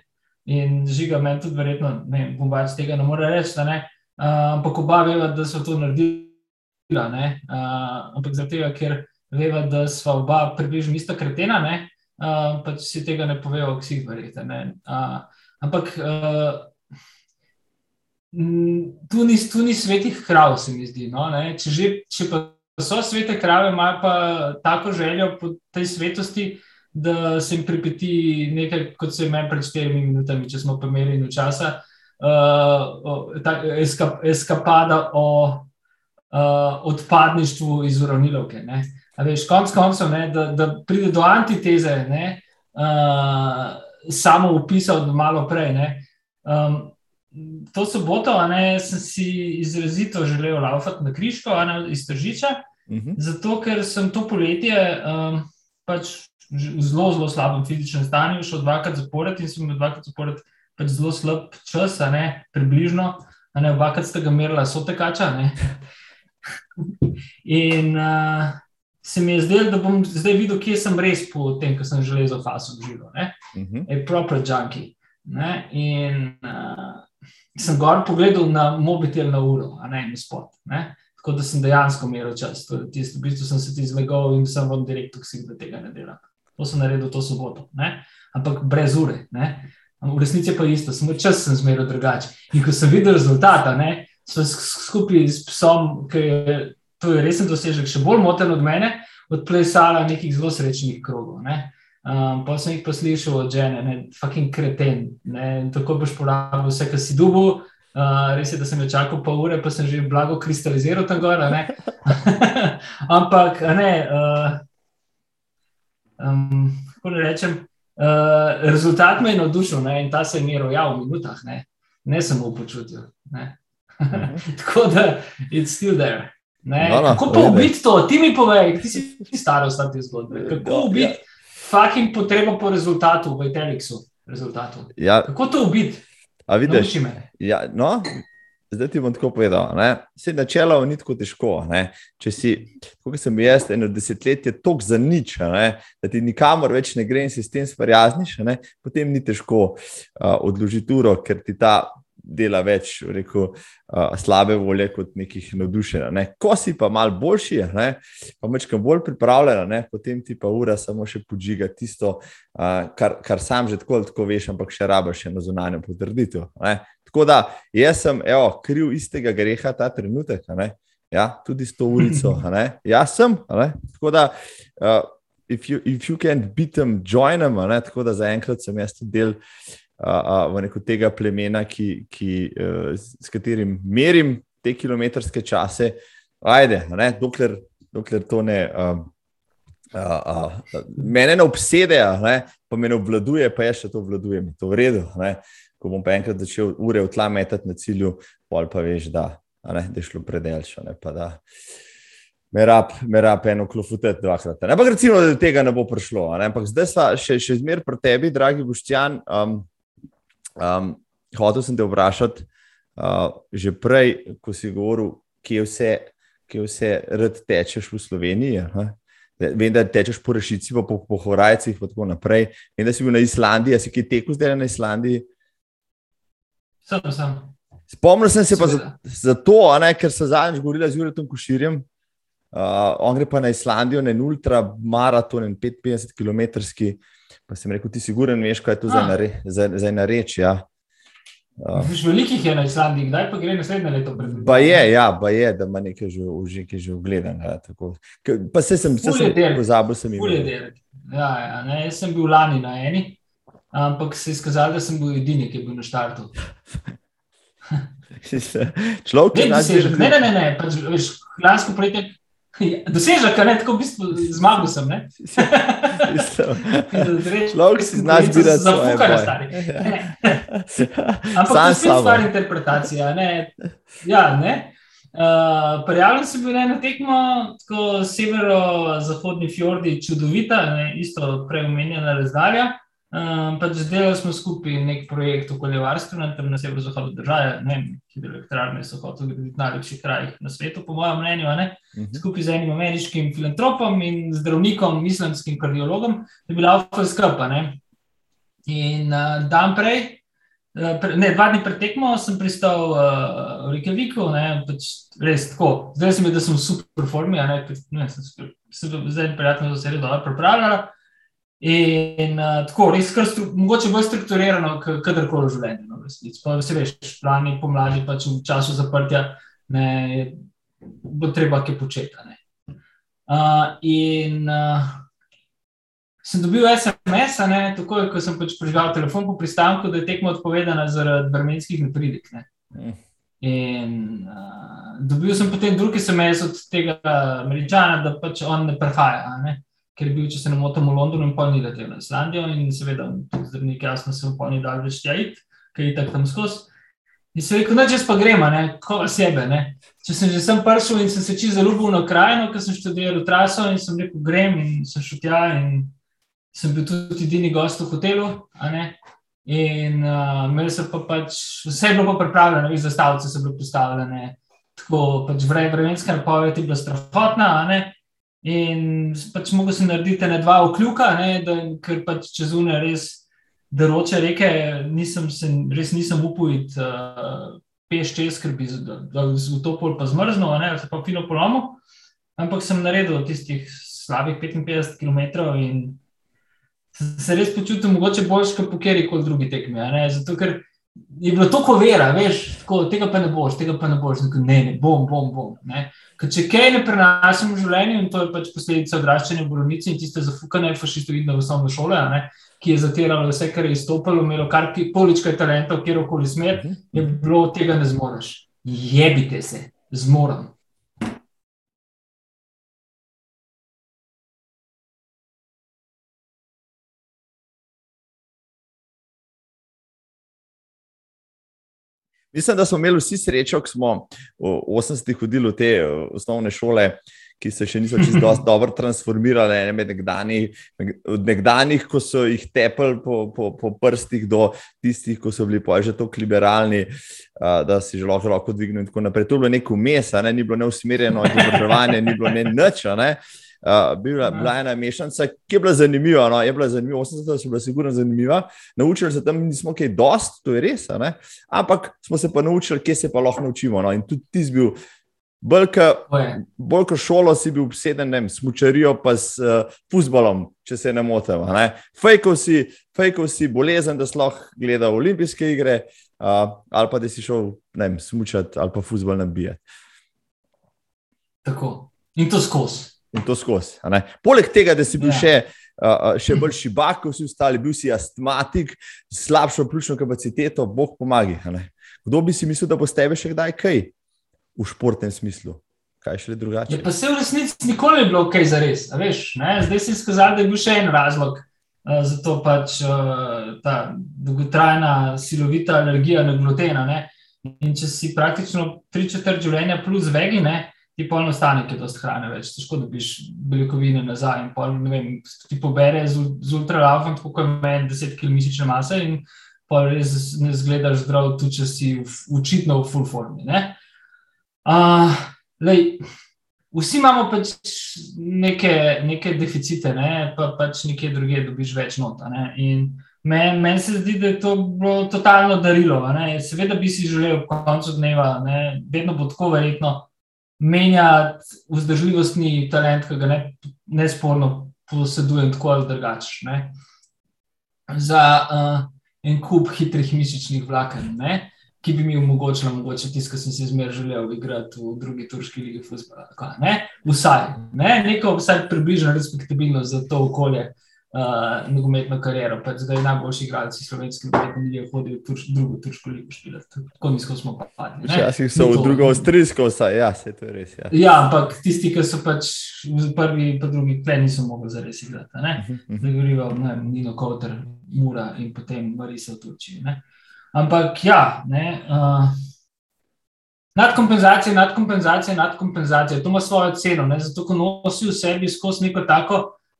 In žiga meni tudi, verjetno, ne bom več tega ne more reči. Uh, ampak oba veva, da so to naredili. Uh, ampak zato, ker veva, da smo oba približno ista kretena, ne? Uh, pač si tega ne povejo, ki si jih verjete. Uh, ampak uh, tu, ni, tu ni svetih krav, se mi zdi. No, če, že, če pa so svete krave, imajo pa tako željo po tej svetosti, da se jim pripeti nekaj, kot se je meni pred štirimi minutami, če smo in časa, uh, eskap, eskapada o uh, odpadništvu iz uravnilovke. Veš, konc koncev, ne, da, da pride do antiteze, ne, uh, samo upisal malo prej. Ne, um, to soboto ne, sem si izrazito želel laufati na križko, iz Tržiča, uh mhm. -huh. zato ker sem to poletje um, pač v zelo, zelo slabem fizičnem stanju, šel dvakrat zapored in sem imel dvakrat zapored pač zelo slab čas, ne, približno, a ne dvakrat ste ga merila, so tekača. in uh, se mi je zdelo, da bom zdaj videl, kje sem res po tem, ko sem železo faso doživel. Je uh -huh. proper junkie. Ne? In uh, sem gor pogledal na mobitel na uro, a ne na spot. Ne? Tako da sem dejansko imel čas. Tisto, v bistvu sem se ti zlegal in sem vam direktor, da tega ne delam. To sem naredil to soboto, ne? ampak brez ure. Ne? V resnici pa isto, samo čas sem zmeril drugače. In ko sem videl rezultata, ne, sem skupaj s psom, ki je to je resen dosežek, še bolj moten od mene, odplesala nekih zelo srečnih krogov. Ne. Um, pa sem jih poslušal od žene, ne, fucking kreten. Ne, tako boš porabil vse, kar si dubu. Uh, res je, da sem jo čakal pol ure, pa sem že blago kristaliziral tam gor. Ampak, ne, uh, um, kako ne rečem, uh, rezultat me je navdušil ne, in ta se je miral ja, v minutah, ne, ne samo v počutju. Mhm. tako da, it's still there. No, no, kako pa ubiti to? Ti mi povej, ti si star v stati zgodbe. Kako ja, ubiti ja. Fucking potrebo po rezultatu v Itelixu? Ja. Kako to ubiti? A vidiš? Ja, no, zdaj ti bom tako povedal. Se načelo ni tako težko. Ne? Če si, kot sem bil jaz, eno desetletje tok za nič, ne? da ti nikamor več ne gre in si s tem sprijazniš, potem ni težko uh, odložiti uro, ker ti ta dela več rekel, uh, slabe volje kot nekih navdušenja. Ne. Ko si pa mal boljši, ne, pa večkrat bolj pripravljen, ne, potem ti pa ura samo še podžiga tisto, uh, kar, kar sam že tako, tako veš, ampak še rabiš eno zunanjo potrditev. Ne. Tako da jaz sem evo, kriv istega greha ta trenutek. Ja, tudi s to ulico. Jaz sem. Tako da, uh, if you, if you can't beat them, join them. Tako da zaenkrat sem jaz tudi del uh, v neko tega plemena, ki, ki, uh, s katerim merim te kilometrske čase. Ajde, ne, dokler, dokler to ne. Um, Uh, uh, mene ne obsede, ne, pa me ne obvladuje, pa jaz še to obvladujem. To je v redu. Ne. Ko bom pa enkrat začel ure v tla metati na cilju, pol pa veš, da, ne, da je šlo predelčno. Me rab, me rab eno klofuteti dvakrat. Ampak recimo, da do tega ne bo prišlo. Ne. Ampak zdaj pa še, še zmer pri tebi, dragi Boštjan. Um, Um, hotel sem te vprašati, uh, že prej, ko si govoril, kje vse, kje vse rad tečeš v Sloveniji. Ne? Vem, da tečeš po rešici, po, po horajcih, in tako naprej. Vem, da si bil na Islandiji, si kaj tekel zdaj na Islandiji? Sem, sem. Spomnil sem se pa zato, za ker sem zadnjič govorila z Juretom Koširjem. Uh, on gre pa na Islandijo, na ultramaraton, 55 km. Pa sem rekel, ti si guren, veš, kaj je to za ena reč. Ja. Uh, velikih je na Islandiji, kdaj pa gre naslednje leto? Pa je, ja, pa je, da ima nekaj že, že, že ugledan. Ja, pa se sem pozabil, sem jih videl. Ja, ja, ne, jaz sem bil lani na eni, ampak se je skazalo, da sem bil edini, ki je bil na štartu. Človek, ki je na svetu. Ne, ne, ne, ne, pač, veš, lansko poletje Dosežek, ne tako v bistvu zmagal sem. Človek si znaš biti zafukar, stari. Ampak to je spet stvar interpretacije. Ne? Ja, ne. Uh, Prijavljen sem bil na tekmo, tako severo-zahodni fjordi, čudovita, ne? isto preomenjena razdalja. Um, pač delali smo skupaj nek projekt okoljevarstva tam na severozahodu države, ne vem, hidroelektrarne so hoteli graditi v najlepših krajih na svetu, po mojem mnenju, uh mhm. -huh. skupaj z enim ameriškim filantropom in zdravnikom, islamskim kardiologom, bi bila avto skapa. In uh, dan prej, uh, pre, ne, dva dni pred tekmo, sem pristal uh, v Rekeviku, pač res tako. Zdaj sem da sem v super formi, ne, ne, sem, sem, sem zdaj prijatno za serijo dobro pripravljala. In uh, tako, res, kar stru, mogoče bolj strukturirano, kadarkoli v življenju. No, pa se veš, plani pomladi, pač v času zaprtja, ne, bo treba kaj početi. Uh, in uh, sem dobil SMS, ne, tako ko sem pač prižgal telefon po pristanku, da je tekmo odpovedana zaradi vremenskih nepridik. Ne. Mm. In uh, dobil sem potem drugi SMS od tega američana, da pač on ne prehaja. Ne ker je bil, če se ne motim, v Londonu in polni letel na Islandijo. In seveda, zdravnik, jasno, se v polni dal več tjajit, ker je tako tam skozi. In se rekel, da če pa gremo, kot sebe. Ne? Če sem že sem prišel in sem se čisto zaljubil na krajino, ker sem študiral traso in sem rekel, grem in sem šel tja. In sem bil tudi edini gost v hotelu. In uh, imeli so pa pač, vse je bilo pa pripravljeno, vi zastavice so bile postavljene. Tako pač vremenska napoved je bila strahotna, In pač mogo si narediti ne dva okljuka, ne, da, ker pač čez une res deroče reke, nisem se, res nisem upal iti uh, peš čez, ker bi v to pol pa zmrznil, ne, se pa fino polomil. Ampak sem naredil tistih slabih 55 km in se res počutim mogoče boljš, kot po kjeri koli drugi tekmi. Zato, ker je bilo tako vera, veš, tako, tega pa ne boš, tega pa ne boš, tako, ne, ne, bom, bom, bom. Ne. Če kaj ne prenašam v življenju, in to je pač posledica odraščanja v bolnici in tiste zafukane fašistoidne v osnovne šole, ne, ki je zatiralo vse, kar je izstopalo, imelo kar polička talentov, kjerkoli smer, je bilo tega ne zmoreš. Jebite se, zmoram. Mislim, da smo imeli vsi srečo, ko smo v 80-ih hodili v te osnovne šole, ki se še niso čisto dobro transformirale, ne med nekdanjih, od nekdanjih, ko so jih tepli po, po, po prstih, do tistih, ko so bili pa že tako liberalni, da si že lahko roko dvignil in tako naprej. To je bilo neko mesa, ne? ni bilo neusmerjeno izobraževanje, ni bilo ne nič. Ne? Uh, bila, bila je ena mešanica, ki je bila zanimiva. No? Je bila zanimiva, 80 so bila sigurno zanimiva. Naučili se tam nismo kaj dost, to je res. Ampak smo se pa naučili, kje se pa lahko naučimo. No? In tudi ti si bil. Bolj kot šolo si bil obseden s mučarijo, pa s uh, futbolom, če se ne motim. Fejkov si, si bolezen, da si lahko gledal olimpijske igre, uh, ali pa da si šel smučati ali pa futbol nabijati. Tako. In to skozi in to skozi. Poleg tega, da si bil ja. še, uh, še bolj šibak, kot vsi ostali, bil si astmatik, slabšo pljučno kapaciteto, bog pomaga. Kdo bi si mislil, da bo s tebe še kdaj kaj v športnem smislu? Kaj še drugače? Je, pa se v resnici nikoli ni bilo kaj za res. Zdaj si izkazal, da je bil še en razlog. Za to pač ta dolgotrajna silovita alergija na gluten. In če si praktično tri četrt življenja plus vegi, ne, ti pa enostavno je dosta hrane več, težko dobiš beljakovine nazaj. In pol, vem, ti pobere z, z ultralafom, tako kot meni, 10 km mišične mase in pa res ne zgledaš zdrav, tudi če si v, učitno v full formi. Uh, lej, vsi imamo pač neke, neke deficite, ne? pa pač nekje druge dobiš več nota. In meni men se zdi, da je to bilo totalno darilo. Seveda bi si želel po koncu dneva, ne? vedno bo tako verjetno menjati vzdržljivostni talent, ki ga ne, ne sporno posedujem tako ali drugače. Za uh, en kup hitrih mišičnih vlaken, ne? ki bi mi omogočila, mogoče tisto, kar sem si zmeraj želel igrati v drugi turški ligi. Vsaj, ne? neko vsaj približno respektabilno za to okolje. Uh, uh, nogometno kariero. Pač zdaj najboljši igralec slovenski nogometni lige, hodil v turš, drugo turško ligo špilati. Tako nizko smo pa padli. Včasih so v drugo avstrijsko, vsaj ja, se to je res. Ja. ja, ampak tisti, ki so pač v prvi in drugi tle niso mogli zares igrati. Mhm, mhm. Zdaj govorijo o Nino Kowter, Mura in potem Marisa v Turčiji. Ne? Ampak ja, ne. Uh, Nadkompenzacija, nadkompenzacija, nadkompenzacija, to ima svojo ceno, ne? zato ko nosi v sebi skozi neko tako,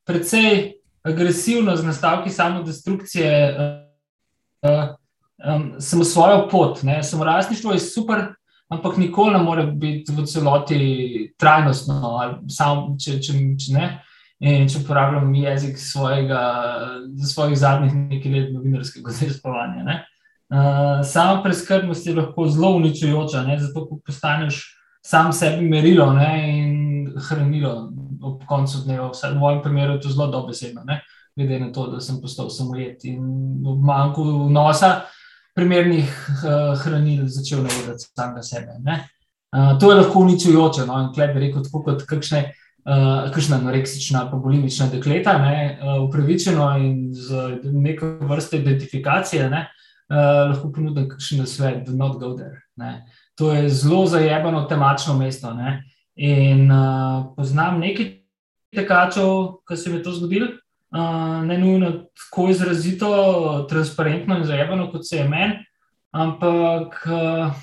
predvsej agresivno z nastavki samodestrukcije, uh, um, samo svojo pot. Samorastništvo je super, ampak nikoli ne more biti v celoti trajnostno, sam, če, če, če ne. In če uporabljam jezik svojega, svojih zadnjih nekaj let novinarskega zaiskovanja. Uh, sama preskrbnost je lahko zelo uničujoča, ne? zato ko postaneš sam sebi merilo ne? in hranilo ob koncu dneva. Vsaj v mojem primeru je to zelo dobesedno, glede na to, da sem postal samojet in v manjku nosa primernih uh, hranil začel navoditi sam na sebe. Uh, to je lahko uničujoče. No? In klep bi rekel, tako kot kakšne. Uh, kakšna anoreksična, pa bolimična dekleta, ne, uh, upravičeno in z neko vrsto identifikacije, ne, uh, lahko ponudim kakšen svet, da not go there. Ne. To je zelo zajebano temačno mesto. Ne. In uh, poznam nekaj tekačev, ki se mi je to zgodilo, uh, ne nujno tako izrazito, transparentno in zajemno, kot se je meni, ampak uh,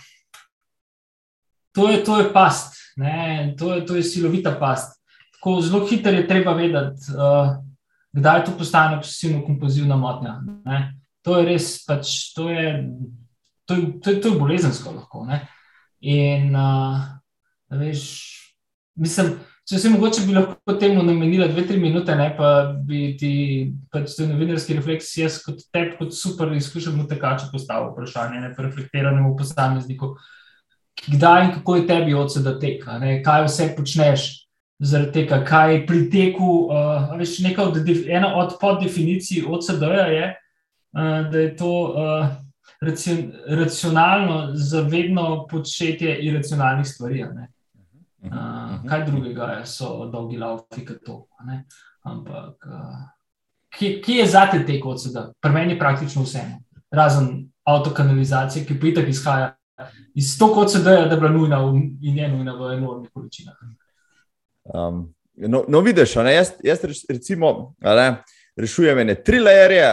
to, je, to je past, to je, to je silovita past. Tako zelo hitro je treba vedeti, uh, kdaj to postane obsesivno-kompozivna motnja. Ne. To je res, pač, to je, to je, to je, to je bolezensko lahko. Ne. In uh, veš, mislim, če se mogoče bi lahko temu namenila dve, tri minute, ne pa bi ti pač to novinarski refleks, jaz kot tep, kot super izkušen mutekač postavil vprašanje, ne reflektiranemu posamezniku. Kdaj in kako je tebi od sedaj teka, ne? kaj vse počneš zaradi tega, kaj je pri teku. Uh, veš, od, ena od poddefinicij od sedaj je, uh, da je to. Uh, racionalno, zavedno početje iracionalnih stvari. Uh, kaj drugega so dolgi laufi, kot to. Ampak, uh, ki, ki je za te teko od sedaj? Pri meni je praktično vse, razen avtokanalizacije, ki pa itak izhaja iz to, kot se da, da je bila nujna in je nujna v enormnih količinah. Um, no, no, vidiš, jaz, jaz recimo. Ali, rešujem ene tri lejerje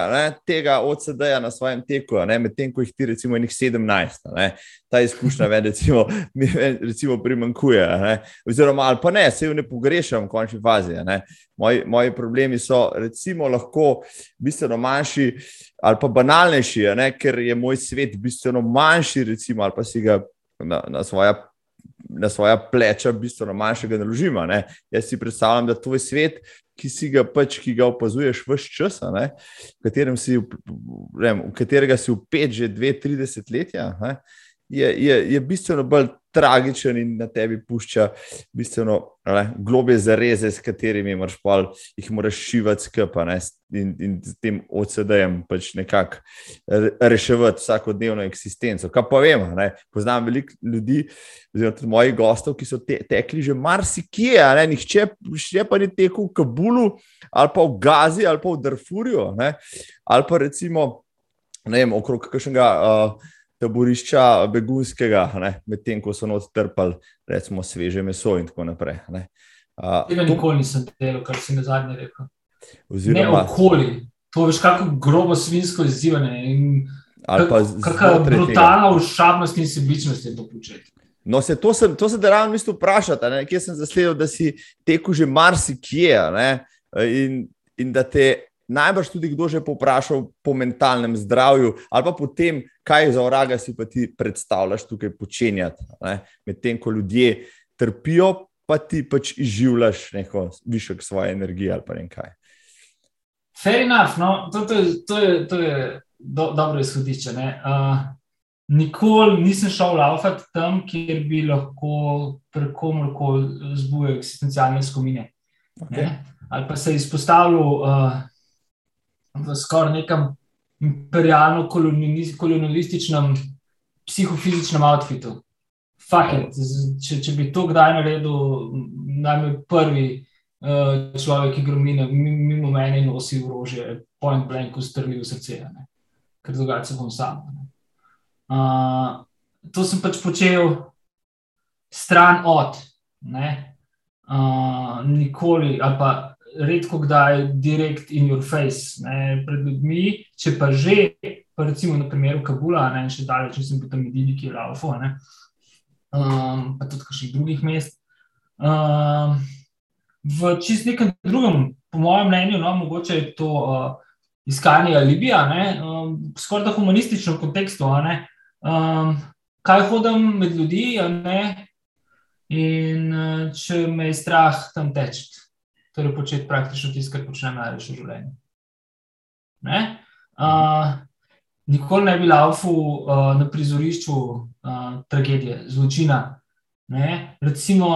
tega OCD-ja na svojem teku, medtem ko jih ti recimo nekaj 17. Ne? Ta izkušnja me recimo, mi recimo primankuje. Ne? Oziroma, ali pa ne, se jo ne pogrešam v končni fazi. Moji, moji problemi so recimo lahko bistveno manjši ali pa banalnejši, ne? ker je moj svet bistveno manjši, recimo, ali pa si ga na, na svoja. Na svoja pleča, bistveno manjšega naložima. Ne? Jaz si predstavljam, da tvoj svet ki si ga pač, ki ga opazuješ vse čas, v, si, v katerega si upet že dve, tri desetletja, ne, je, je, je bistveno bolj tragičen in na tebi pušča bistveno globje zareze, s katerimi pol, jih moraš šivati skupaj in, in z tem OCD-jem pač nekako reševati vsakodnevno eksistenco. Kaj pa vem, ne? poznam veliko ljudi, oziroma tudi mojih gostov, ki so te, tekli že marsikje, ne? nihče še pa ni tekel v Kabulu ali pa v Gazi ali pa v Darfurju ne? ali pa recimo ne vem, okrog kakšnega. Uh, taborišča begunskega, medtem ko so not trpali, recimo, sveže meso in tako naprej. Tega uh, nikoli nisem delal, kar si mi zadnji rekel. Oziroma, ne okoli, to veš, kako grobo svinsko izzivanje. Kakšna brutalna ušabnost in sebičnost je to početi. No, se, to sem, to sem te ravno mislil vprašati, kje sem zasledil, da si tekel že marsikje in, in da te najbrž tudi kdo že poprašal po mentalnem zdravju, ali pa po tem, kaj za vraga si pa ti predstavljaš tukaj počenjati. Medtem ko ljudje trpijo, pa ti pač izživljaš neko višek svoje energije ali pa nekaj. Fair enough, no, to, to, to je, to je do, dobro izhodišče. Uh, nikoli nisem šel laufati tam, kjer bi lahko prekomorkoli zbujal eksistencialne skomine. Okay. Ali pa se izpostavljal uh, v skoraj nekem imperialno kolonialističnem psihofizičnem outfitu. Če, če bi to kdaj naredil, naj bi prvi uh, človek, ki gromi mimo mene in nosi orožje, point blank, ustrli v srce, ne? ker drugače bom sam. Uh, to sem pač počel stran od, uh, nikoli ali pa redko kdaj direkt in your face ne, pred ljudmi, če pa že, pa recimo na primeru Kabula, ne še daleč, če sem bil tam edini, ki je laufo, ne, um, pa tudi kakšnih drugih mest. Um, v čist nekem drugem, po mojem mnenju, no, mogoče je to uh, iskanje Libija, um, skoraj da humanistično kontekstu, um, kaj hodim med ljudi, ne, in uh, če me je strah tam teči torej početi praktično tisto, kar počnem največ v življenju. Ne? Uh, nikoli ne bi laufal uh, na prizorišču uh, tragedije, zločina. Ne? Recimo,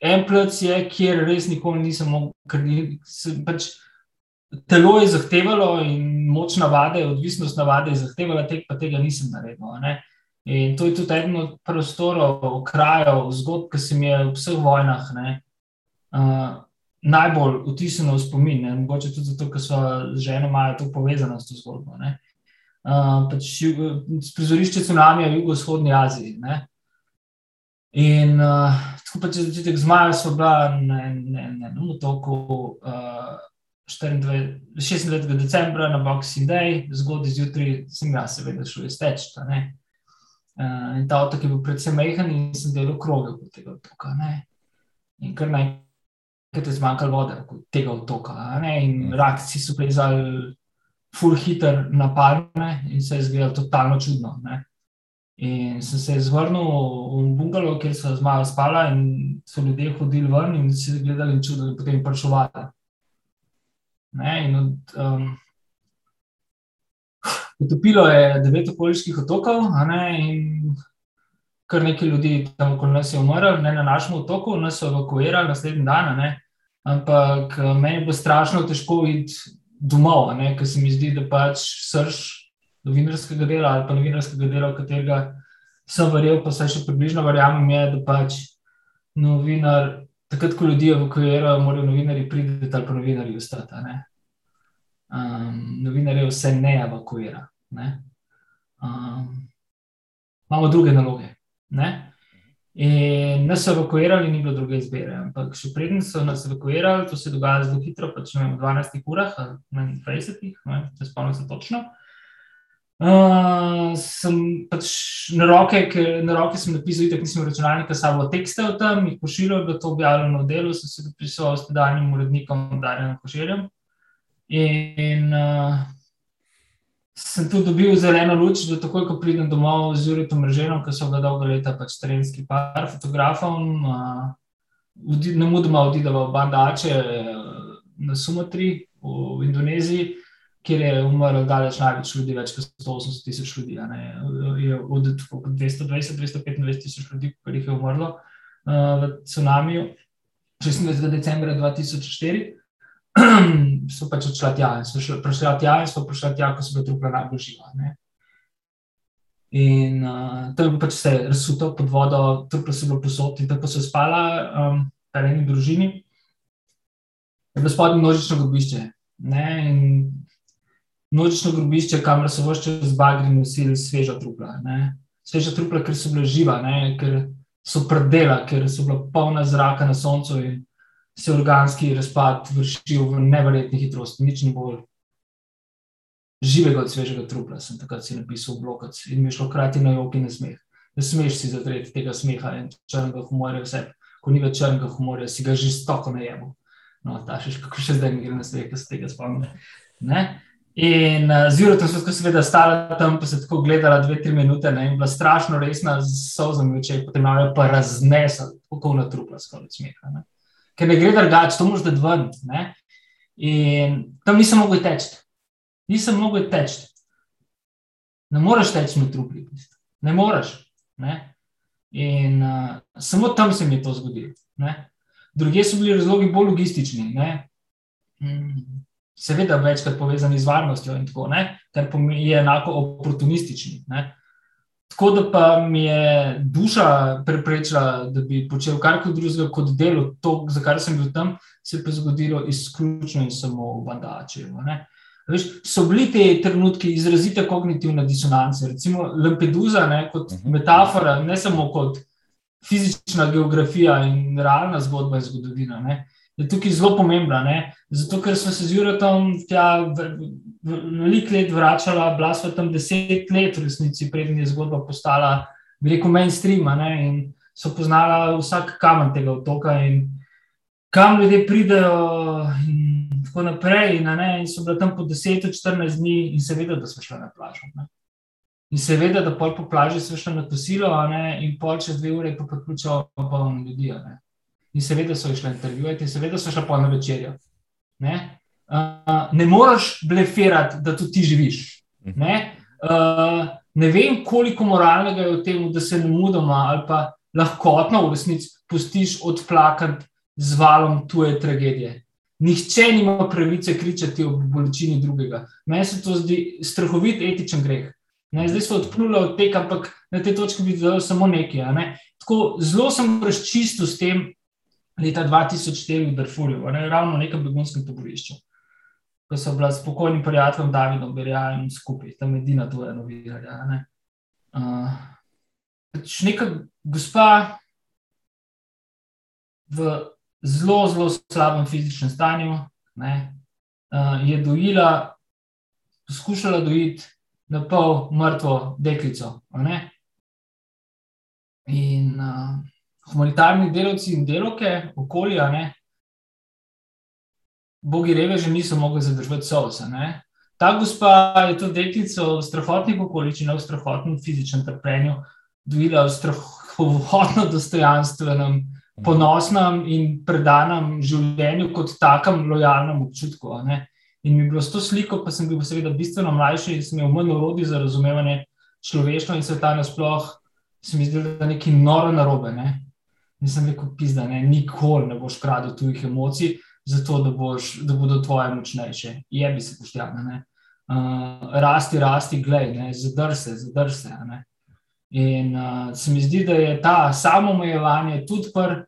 en plc je, kjer res nikoli nisem mogel, ker se, pač, telo je zahtevalo in moč navade, odvisnost navade je zahtevala, tek pa tega nisem naredil. Ne? In to je tudi eden od prostorov, krajev, zgodb, ki se mi je v vseh vojnah. Uh, najbolj vtisnjeno v spomin, ne? mogoče tudi zato, ker so z ženo malo to povezano s to zgodbo. Uh, pač prizorišče tsunami v jugovzhodni Aziji. Ne? In uh, tako pač začetek zmaja so bila na enem otoku. Uh, 24, 26. decembra na Boxing Day, zgodaj zjutraj, sem jaz, seveda, šel izteč. Uh, in ta otok je bil predvsem majhen, in sem delal kroge po tega otoka. Ne? In kar naj ker je zmanjkalo vode, tega otoka. In mm. rakci so plezali, full hitter na palme in se je zgodilo totalno čudno. Ne? In sem se zvrnil v bungalo, kjer so zmaja spala in so ljudje hodili ven in si gledali in čudili, potem prišovali. Um, utopilo je devet okoliških otokov ne, in kar nekaj ljudi tam okoli nas je umrlo, ne na našem otoku, nas so evakuirali naslednji dan. Ne, ampak meni bo strašno težko iti domov, ker se mi zdi, da pač srž novinarskega dela ali pa novinarskega dela, v katerega sem verjel, pa se še približno verjamem, je, da pač novinar, takrat, ko ljudi evakuirajo, morajo novinari priti ali pa novinari ostati. Um, novinarje vse ne evakuira. Ne? Um, imamo druge naloge. Ne? In nas evakuirali, ni bilo druge izbire. Ampak še predtem so nas evakuirali, to se je dogajalo zelo hitro, pač v 12 urah, ali 20, ne spomnim se točno. Uh, sem pač na roke, na roke sem napisal, da nisem računalnika samo tekste o tem, jih pošiljal, da to objavljeno v delu, sem se dopisal s tedanjim urednikom Darjem Koširjem. In uh, sem tu dobil zeleno luč, da takoj, ko pridem domov z Juritom Mreženom, ki so ga dolgo leta pač terenski par fotografom, ne mudoma odideva v Bandače na Sumatri v Indoneziji kjer je umrlo daleč največ ljudi, več kot 180 tisoč ljudi. Je od 220-225 tisoč ljudi, ki jih je umrlo uh, v tsunamiju 26. decembra 2004. so pač odšla tja in so prišla tja in so prišla tja, ko so bile trupla najbolj živa. Ne? In uh, to je pač vse razsuto pod vodo, trupla so bile posod in tako so spala um, v eni družini. Je bilo spodnje množično grobišče. In nočno grobišče, kamor so vse čas zbagri nosili sveža trupla. Ne? Sveža trupla, ker so bila živa, ne? ker so predela, ker so bila polna zraka na soncu in se organski razpad vršil v nevrjetni hitrosti, nič ni bolj. Živega od svežega trupla sem takrat si napisal v blokac in mi je šlo krati na jok in na smeh. Ne smeš si zatreti tega smeha in črnega humorja vse. Ko ni več črnega humorja, si ga že stoko najemo. No, ta še, kako še zdaj mi gre na smeh, da se tega spomnim. In uh, zjutraj sem se seveda stala tam, pa se tako gledala dve, tri minute ne, in bila strašno resna, z solzami oči, potem je pa raznesla, tako na trupla, skoraj smeha. Ne. Ker ne gre drugače, to moraš da ven. In tam nisem mogel teči. Nisem mogel teči. Ne moreš teči na trupli, ne moreš. Ne. In uh, samo tam se mi je to zgodilo. Drugi so bili razlogi bolj logistični. Mm seveda večkrat povezani z varnostjo in tako naprej, kar je enako oportunistični. Ne. Tako da pa mi je duša preprečila, da bi počel karkoli drugega kot delo, to, za kar sem bil tam, se je pa zgodilo izključno in samo v Bandačevu. Veš, so bili ti trenutki izrazite kognitivne disonance, recimo Lampedusa, ne, kot mhm. metafora, ne samo kot fizična geografija in realna zgodba in zgodovina. Ne je tukaj zelo pomembna. Ne? Zato, ker smo se z Jurom tja veliko let vračali, bila smo tam deset let, v resnici, preden je zgodba postala, rekel, mainstream. In so poznala vsak kamen tega otoka in kam ljudje pridejo. In tako naprej, in, in so bili tam po 10-14 dni, in seveda, da smo šli na plažo. Ne? In seveda, da pol po plaži smo šli na kosilo, in pol čez dve ure pa priključili polno ljudi. Ne? In seveda so išli intervjuvati, in seveda so šli po eno večerjo. Ne? Uh, ne moreš blefirati, da tudi ti živiš. Ne? Uh, ne vem, koliko moralnega je v tem, da se ne mudoma ali pa lahkotno v resnici pustiš odplakati z valom tuje tragedije. Nihče nima pravice kričati o bolečini drugega. Meni se to zdi strahovit etičen greh. Ne, zdaj so odpluli od tega, ampak na tej točki bi videl samo nekaj. Ne. Tako, zelo sem razčistil s tem, leta 2004 v Darfurju, ne, ravno na nekem begunskem taborišču, ko so bila s pokojnim prijateljem Davidom Berjajem skupaj, tam edina tvoja novinarja. Ne. Uh, neka gospa v zelo, zelo slabem fizičnem stanju ne, uh, je dojila, poskušala dojiti na pol mrtvo deklico. In uh, humanitarni delavci in delovke, okolja, ne, bogi reveži niso mogli zadržati sovca. ta gospa je to deklico v strahotnih okoliščinah, v strahotnem fizičnem trpljenju, dvila v strahotno dostojanstvenem, ponosnem in predanem življenju, kot takem lojalnem občutku. In mi je bilo s to sliko, pa sem bil seveda bistveno mlajši in sem imel manj urodi za razumevanje človeštva in sveta nasploh, se mi zdi, da je nekaj noro narobe. Ne? Nisem rekel, pizda, ne, nikoli ne boš kradel tujih emocij, zato da, boš, da bodo tvoje močnejše. Je bi se poštjane uh, rasti, rasti, gledaj, zadrž se, zadrž se. In uh, se mi zdi, da je ta samoomejevanje tudi pri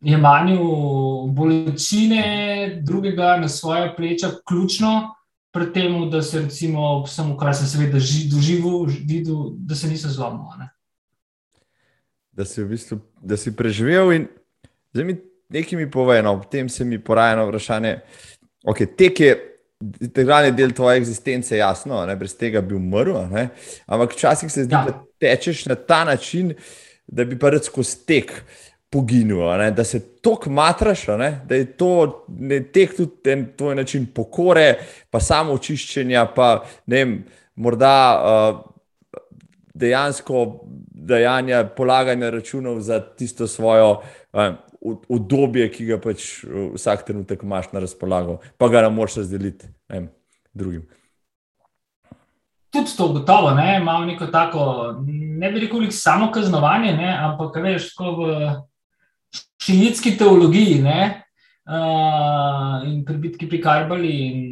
jemanju bolečine drugega na svoje pleča ključno. Pri tem, da se recimo, samo kar se seveda doživel, videl, da se niso zlomili. Da si v bistvu da si preživel in zdaj mi nekaj mi povej, no, potem se mi poraja vprašanje. Okay, tek je integralni del tvoje eksistence, jasno, ne, brez tega bi umrl. Ne? Ampak včasih se zdi, ja. da tečeš na ta način, da bi pa rekel skozi tek poginil, ne? da se tok matraš, ne? da je to ne, tek tudi en tvoj način pokore, pa samo očiščenja, pa ne vem, morda. Uh, Dejansko dejanja, polaganja računov za tisto svojo uh, obdobje, ki ga pač uh, vsak trenutek imaš na razpolago, pa ga ne moreš razdeliti ne, drugim. Tudi to gotovo, ne, imamo neko tako, ne bi rekel, samo kaznovanje, ne, ampak veš, ko v šinitski teologiji ne, uh, in pri bitki pri Karbali in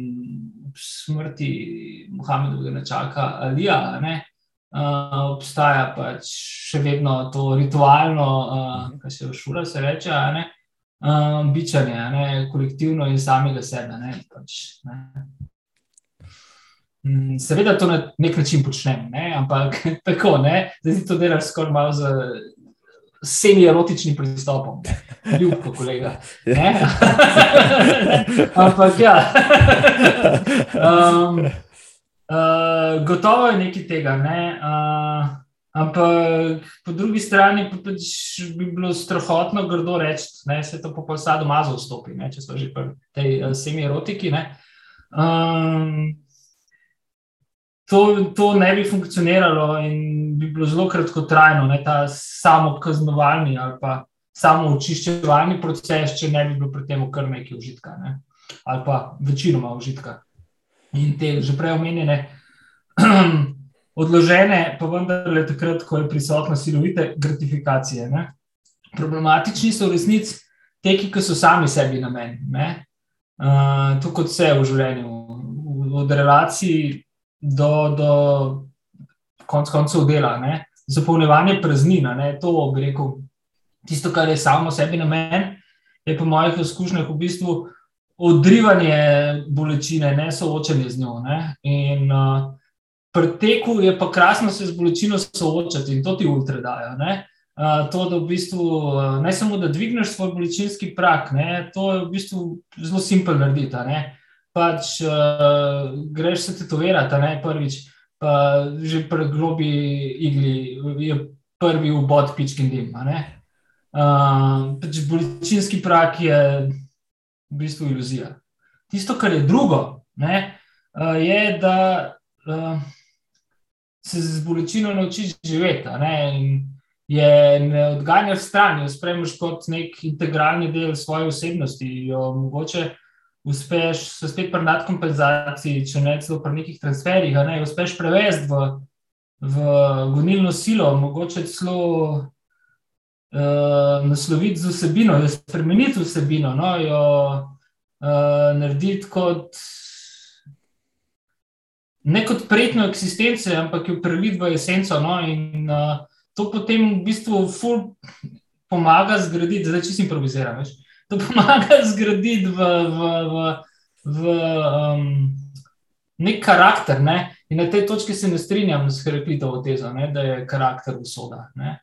smrti Muhamedovega načaka Alija. Ne, uh, obstaja pač še vedno to ritualno, uh, kar se v šoli reče, ne, uh, bičanje, ne, kolektivno in samega sebe. Ne, pač, ne. Mm, seveda to na nek način počnem, ne? ampak tako, da ti to delaš skoraj malo z semi-erotičnim pristopom, ljubko, kolega. ampak ja. um, Uh, gotovo je nekaj tega. Ne? Uh, ampak po drugi strani pa pač bi bilo strahotno grdo reči, da se to po posadu mazo vstopi, ne? če smo že pri tej uh, semi-erotiki. Um, to, to ne bi funkcioniralo in bi bilo zelo kratkotrajno, ne? ta samo kaznovalni ali pa samo očiščevalni proces, če ne bi bilo pri tem kar nekaj užitka ne? ali pa večinoma užitka in te že prej omenjene, odložene, pa vendarle takrat, ko je prisotna silovite gratifikacije. Ne? Problematični so v resnici teki, ki so sami sebi namen. Uh, to kot vse v življenju, od relacij do, do konc koncev dela, ne? zapolnjevanje praznina. Ne? To bi rekel, tisto, kar je samo sebi namen, je po mojih izkušnjah v bistvu odrivanje bolečine, ne soočanje z njo. Ne? In uh, pri teku je pa krasno se z bolečino soočati in to ti ultra dajo. Uh, to, da v bistvu uh, ne samo, da dvigneš svoj bolečinski prak, ne? to je v bistvu zelo simpel narediti. Pač uh, greš se tetovirati, ne prvič, pa že pri grobi igli je prvi ubod pičkin dim. Uh, pač bolečinski prak je v bistvu iluzija. Tisto, kar je drugo, ne, eh, je, da uh, se z bolečino naučiš živeti. Ne, je ne odganjaš stran, jo spremljaš kot nek integralni del svoje osebnosti. Jo mogoče uspeš se spet pri nadkompenzaciji, če ne celo pri nekih transferih, ne, uspeš prevesti v, v gonilno silo, mogoče celo uh, nasloviti z vsebino, jo spremeniti vsebino, no, jo uh, narediti kot ne kot prijetno eksistenco, ampak jo preliti v esenco. No, in uh, to potem v bistvu pomaga zgraditi, zdaj si improviziram. To pomaga zgraditi v, v, v, v um, nek karakter. Ne? In na tej točki se ne strinjam s Heraklitovo tezo, ne? da je karakter usoda. Ne?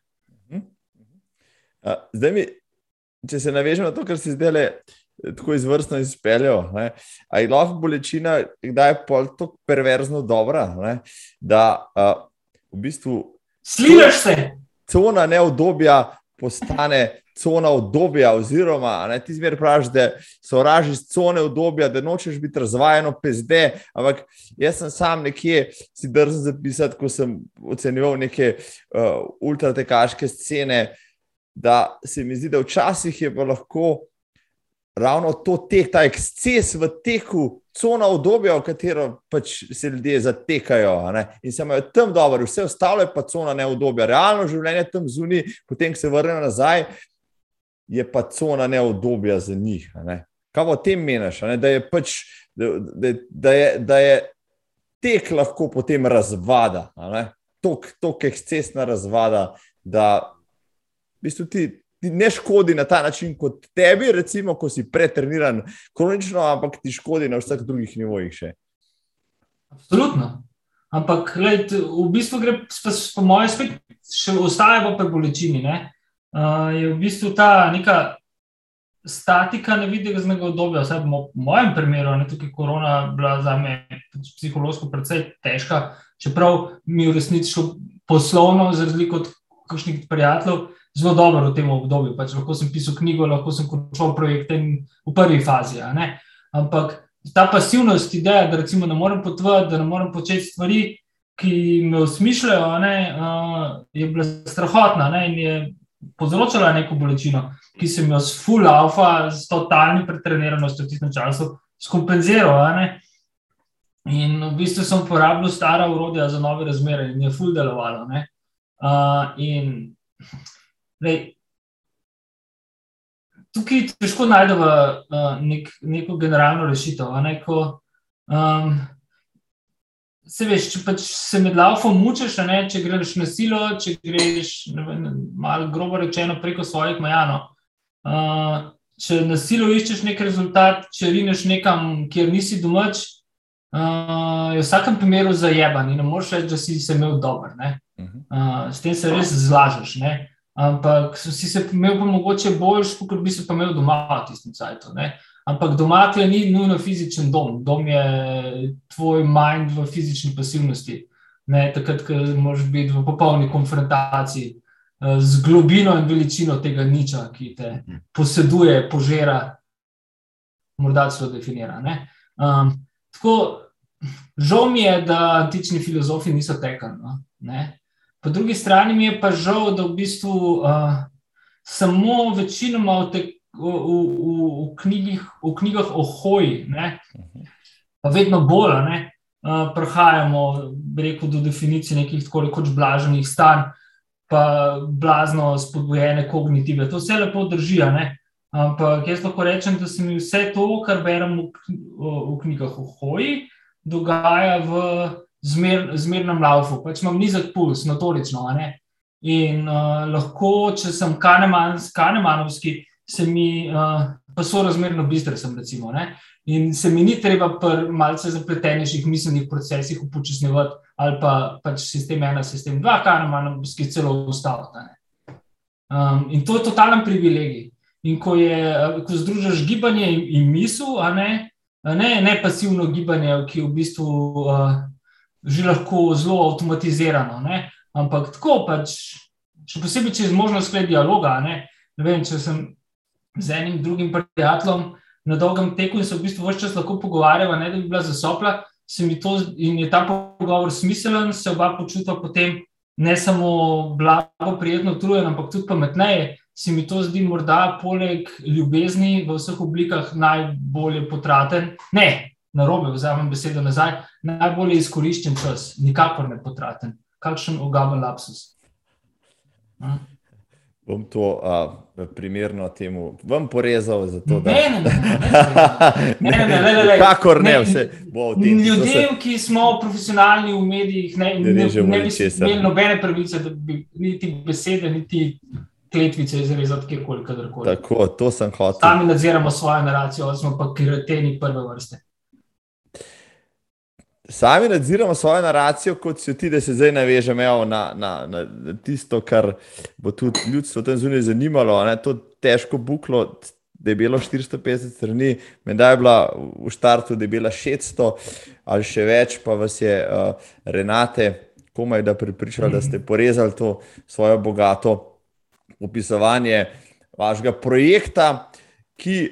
Zdaj, mi, če se navežemo na to, kar si zdaj le tako izvrstno izpeljal, ali lahko bolečina, kdaj je pol tako perverzno dobra, ne? da uh, v bistvu. Slišiš se. Cona neodobja postane cona obdobja, oziroma ne, ti zmeraj praviš, da so raži iz cone obdobja, da nočeš biti razvajeno pezde. Ampak jaz sem sam nekje si drzen zapisati, ko sem ocenjeval neke uh, ultratekaške scene, da se mi zdi, da včasih je pa lahko ravno to tek, ta eksces v teku, cona obdobja, v katero pač se ljudje zatekajo in se imajo tam dobro, vse ostalo je pa cona neobdobja. Realno življenje tam zunaj, potem ko se vrne nazaj, je pa cona neobdobja za njih. Kaj o tem meniš? Da je pač, da, da, da, je, da je tek lahko potem razvada, tako ekscesna razvada, da v bistvu ti ne škodi na ta način kot tebi, recimo, ko si pretreniran kronično, ampak ti škodi na vseh drugih nivojih še. Absolutno. Ampak gled, v bistvu gre, po mojem, spet še ostaje v bolečini. Uh, je v bistvu ta neka statika nevidnega obdobja, vsaj v mojem primeru, ne tukaj korona, bila za me psihološko precej težka, čeprav mi v resnici poslovno, za razliko od kakšnih prijateljev, zelo dobro v tem obdobju. Pač lahko sem pisal knjigo, lahko sem končal projekte v prvi fazi. Ampak ta pasivnost, ideja, da recimo ne morem potvati, da ne morem početi stvari, ki me usmišljajo, ne, uh, je bila strahotna ne, in je povzročala neko bolečino, ki sem jo s full alfa, s totalnim pretreniranostjo v tistem času skompenziral. In v bistvu sem uporabljal stara urodja za nove razmere in je full delovalo. Uh, in Lej, tukaj težko najdemo uh, nek, neko generalno rešitev. Ne, ko, um, se veš, če pač se med laufom mučeš, ne, če greš na silo, če greš malo grobo rečeno preko svojih majano. Uh, če na silo iščeš nek rezultat, če rineš nekam, kjer nisi domač, uh, je v vsakem primeru zajeban in ne moreš reči, da si se imel dober. Uh, s tem se res zlažeš. Ne. Ampak si se imel pa mogoče boljš, kot bi se pa imel doma v tistem cajtu. Ampak doma tle ni nujno fizičen dom, dom je tvoj mind v fizični pasivnosti. Ne, takrat, ko moraš biti v popolni konfrontaciji uh, z globino in veličino tega niča, ki te poseduje, požera, morda celo definira. Um, tako, žal mi je, da antični filozofi niso tekali. No? Po drugi strani mi je pa žal, da v bistvu uh, samo večinoma v, te, v, v, v, knjigih, v knjigah o hoji, ne, pa vedno bolj, ne, uh, prihajamo rekel, do definicije nekih tako rekoč blaženih stanj, pa blazno spodbujene kognitive. To vse lepo drži. Ampak jaz lahko rečem, da se mi vse to, kar berem v, v knjigah o hoji, dogaja v zmer, zmernem laufu, pač imam nizek puls, notorično. In uh, lahko, če sem kaneman, kanemanovski, se mi uh, pa so razmerno bistre, sem recimo. Ne? In se mi ni treba pri malce zapletenejših miselnih procesih upočasnjevati, ali pa pač sistem ena, sistem dva, kanemanovski celo ustaviti. Um, in to je totalen privilegij. In ko, je, ko združiš gibanje in, in misel, ne, ne, ne pasivno gibanje, ki v bistvu. Uh, že lahko zelo avtomatizirano. Ne? Ampak tako pač, še posebej, če je možnost sklepati dialoga. Ne? Ne vem, če sem z enim drugim prijateljem na dolgem teku in se v bistvu vse čas lahko pogovarjava, ne da bi bila zasopla, se mi to in je ta pogovor smiselen, se oba počutila potem ne samo blago, prijetno, utrujen, ampak tudi pametneje. Se mi to zdi, morda poleg ljubezni v vseh oblikah najbolje potraten. Ne, na robe, vzamem besedo nazaj, najbolje izkoriščen čas, nikakor ne potraten. Kakšen ogaben lapsus. Hm? Bom to uh, primerno temu vam porezal, zato da ne ne ne ne ne. Kakor ne, vse bo v tem. Ljudem, ki smo profesionalni v medijih, ne, ne, ne, ne bi imeli nobene pravice, da bi niti besede, niti kletvice izrezati kjerkoli, kadarkoli. Tako, to sem hotel. Sami nadziramo svojo naracijo, smo pa kreteni prve vrste sami nadziramo svojo naracijo, kot si ti, da se zdaj navežemo na, na, na tisto, kar bo tudi ljudstvo tam zunaj zanimalo. Ne? To težko buklo, da je bilo 450 strani, menda je bila v startu, da je bila 600 ali še več, pa vas je uh, Renate komaj da pripričala, da ste porezali to svojo bogato opisovanje vašega projekta, ki,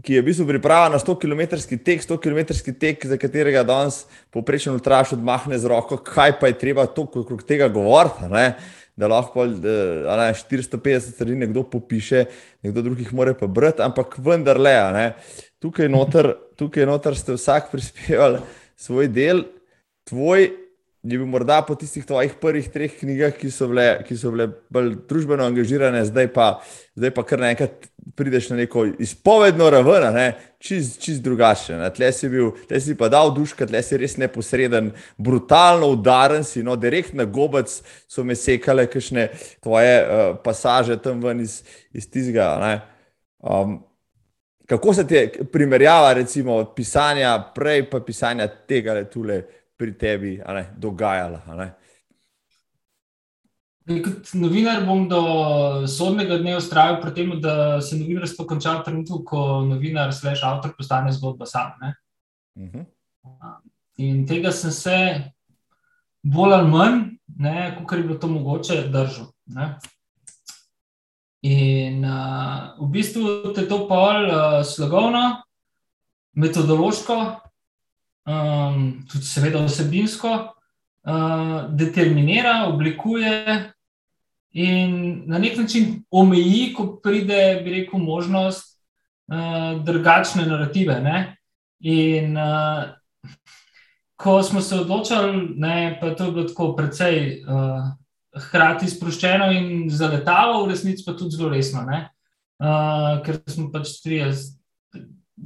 ki je v bistvu pripravljen na 100 km tek, 100 km tek, za katerega danes poprečen ultraš odmahne z roko, kaj pa je treba okrog tega govoriti. Da lahko da, ne, 450 strani nekdo popiše, nekdo drugih mora pa brati, ampak vendarle, tukaj noter, tukaj noter ste vsak prispevali svoj del, tvoj je bil morda po tistih tvojih prvih treh knjigah, ki so bile, ki so bile bolj družbeno angažirane, zdaj pa, zdaj pa kar naenkrat prideš na neko izpovedno raven, ne? čist, čist drugače. Tle si, bil, tle si pa dal duška, tle si res neposreden, brutalno udaren si, no, direkt na gobec so me sekale, kakšne tvoje uh, pasaže tam ven iz, iz tizga. Kako se ti je primerjava, recimo, pisanja prej, pa pisanja tega le tule? Pri tebi ne, dogajala. Kot novinar bom do sodnega dne ustrajal pri tem, da se novinarstvo konča v trenutku, ko novinar, slash avtor, postane zgodba sam. Uh mhm. -huh. In tega sem se bolj ali manj, kot je bilo to mogoče, držal. Ne? In uh, v bistvu je to pol uh, slogovno, metodološko, um, tudi, seveda, vsebinsko, uh, determinira, oblikuje in na nek način omeji, ko pride, bi rekel, možnost uh, drugačne narative. Ne? In uh, ko smo se odločili, ne, pa to je bilo tako precej. Uh, Hrati sproščeno in zaletavo, v resnici pa tudi zelo resno, uh, ker smo pač tri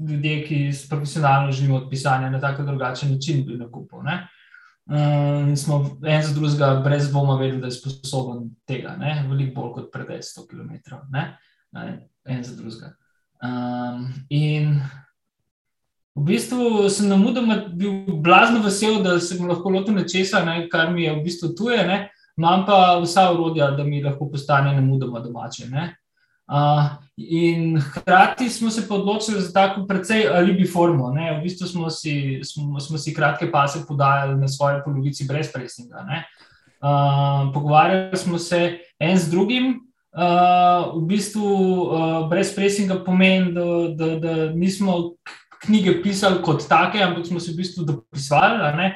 ljudje, ki profesionalno živijo od pisanja na tako drugačen način, bi nakupil. Uh, in smo en za drugega, brez dvoma, vedeli, da je sposoben tega, ne? veliko bolj kot pred 100 km, ne? en za drugega. Um, in v bistvu sem na mudoma bil blazno vesel, da se bom lahko lotil nečesa, ne? kar mi je v bistvu tuje, ne? imam pa vsa urodja, da mi lahko postane na mudoma domače. Ne? Uh, in hkrati smo se odločili za tako precej alibi formo. Ne? V bistvu smo si, smo, smo si kratke pase podajali na svoje polovici brez presinga. Uh, pogovarjali smo se en z drugim. Uh, v bistvu uh, brez presinga pomeni, da, da, da nismo knjige pisali kot take, ampak smo se v bistvu dopisovali.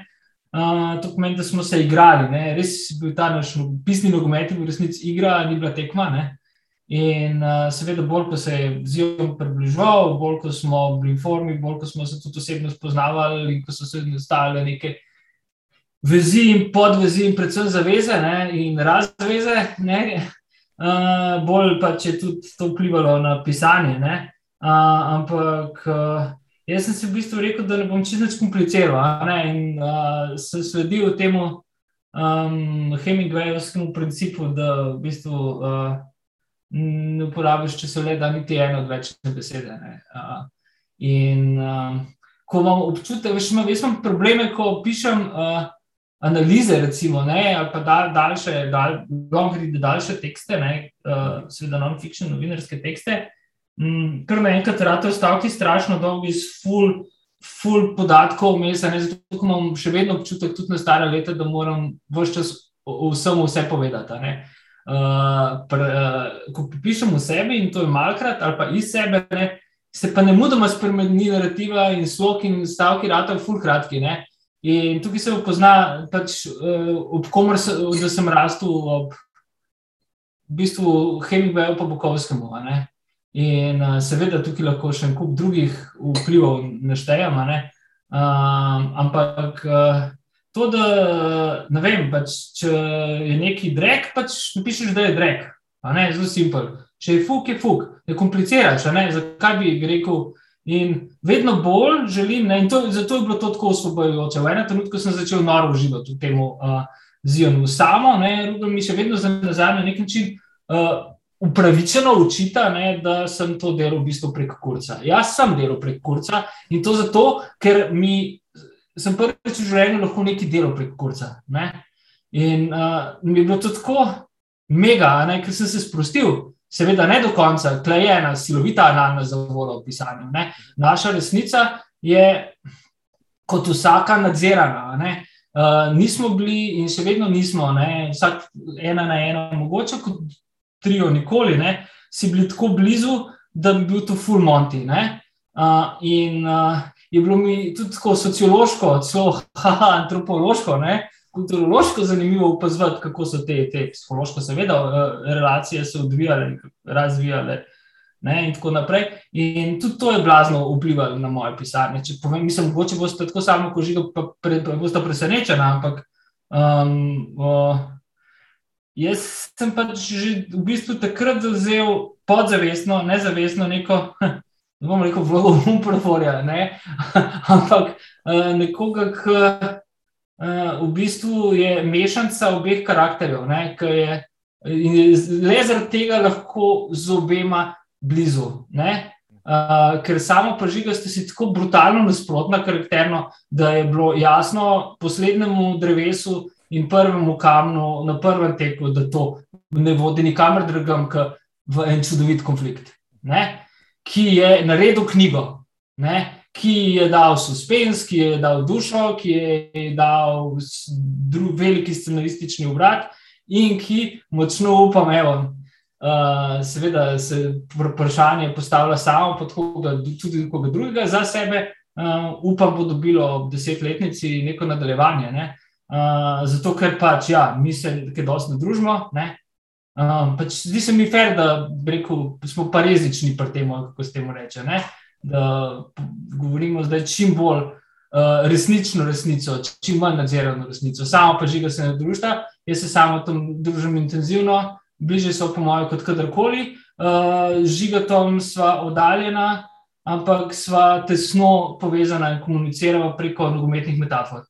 Uh, to pomeni, da smo se igrali. Ne? Res je bil ta naš pisni nogomet, v resnici igra, ni bila tekma. Ne? In uh, seveda, bolj ko se je zim približal, bolj ko smo bili v formi, bolj ko smo se tudi osebno spoznavali, in ko so se nastavile neke vezi in podvezi, in predvsem zaveze ne, in razveze, ne, uh, bolj pa če tudi to vplivalo na pisanje. Ne, uh, ampak uh, jaz sem si v bistvu rekel, da ne bom čisto kompliciral ne, in uh, sem sledil temu um, Hemingwayovskemu principu, da v bistvu. Uh, ne uporabiš, če se le da niti eno od večne besede. Uh, in uh, ko imam občutek, veš, imam, jaz imam probleme, ko pišem uh, analize, recimo, ne, ali pa dal, daljše, dal, daljše tekste, ne, uh, seveda non-fiction, novinarske tekste. Mm, Ker me enkrat rado stavki strašno dolgi, z full, full podatkov, ne, zato imam še vedno občutek, tudi na stare leta, da moram vse čas vsem vse povedati. Uh, pre, uh, ko pišem o sebi in to je malkrat, ali pa iz sebe, ne, se pa ne mudoma spremeni narativa in slog in stavki, rata v full kratki. Ne. In tukaj se pozna, pač, uh, ob komer se, da sem rastel, ob v bistvu Hemingwayu pa Bukovskemu. In uh, seveda tukaj lahko še en kup drugih vplivov naštejem, uh, ampak. Uh, To, da ne vem, pač, če je neki drek, pač napišeš, da je drek. Zelo simpel. Če je fuk, je fuk, ne kompliciraš. Ne? Zakaj bi rekel? In vedno bolj želim, ne? in to, zato je bilo to tako osvobojujoče. V enem trenutku sem začel noro uživati v tem uh, zionu. Samo, ne, mi še vedno za nazaj na nek način uh, upravičeno učita, ne, da sem to delal v bistvu prek kurca. Jaz sem delal prek kurca in to zato, ker mi sem prvič v življenju lahko nekaj delal prek kurca. Ne? In uh, mi je bilo to tako mega, ne? ker sem se sprostil. Seveda, ne do konca, tle je ena silovita analna zavoda v pisanju. Ne? Naša resnica je kot vsaka nadzirana. Uh, nismo bili in še vedno nismo, ne, vsak ena na ena, mogoče kot trio, nikoli, ne, si bili tako blizu, da bi bil to full monty. Uh, in uh, je bilo mi tudi tako sociološko, celo haha, antropološko, ne, kulturološko zanimivo opazovati, kako so te, te psihološko, seveda, uh, relacije se odvijale, razvijale. Ne, in tako naprej. In tudi to je blazno vplivalo na moje pisanje. Če povem, mislim, mogoče boste tako samo kožigo, pa, pre, pa boste presenečeni, ampak um, uh, jaz sem pač že v bistvu takrat zauzel podzavestno, nezavestno neko, ne bom rekel, vlogo umproforja, ne, ampak uh, nekoga, ki uh, v bistvu je mešanca obeh karakterjev, ne, je in le zaradi tega lahko z obema blizu. Uh, ker samo pa žiga ste si tako brutalno nasprotna, karakterno, da je bilo jasno poslednjemu drevesu in prvemu kamnu na prvem teku, da to ne vodi nikamor drugam, kot v en čudovit konflikt, ne? Ki je naredil knjigo, ne? ki je dal suspens, ki je dal dušo, ki je dal veliki scenaristični obrat in ki močno upam, evo. Uh, seveda se vprašanje postavlja samo pod koga, tudi koga drugega za sebe. Uh, upam, bo dobilo ob desetletnici neko nadaljevanje. Ne? Uh, zato, ker pač, ja, mi se nekaj dosti družimo. Ne? Uh, pač zdi se mi fer, da rekel, smo pa rezični pri tem, kako se temu reče. Ne? Da govorimo zdaj čim bolj uh, resnično resnico, čim manj nadzirano resnico. Samo pa žiga se ne družita, jaz se samo tam družim intenzivno bliže so, po mojem, kot kadarkoli. Uh, Žigatom sva oddaljena, ampak sva tesno povezana in komuniciramo preko nogometnih metafor.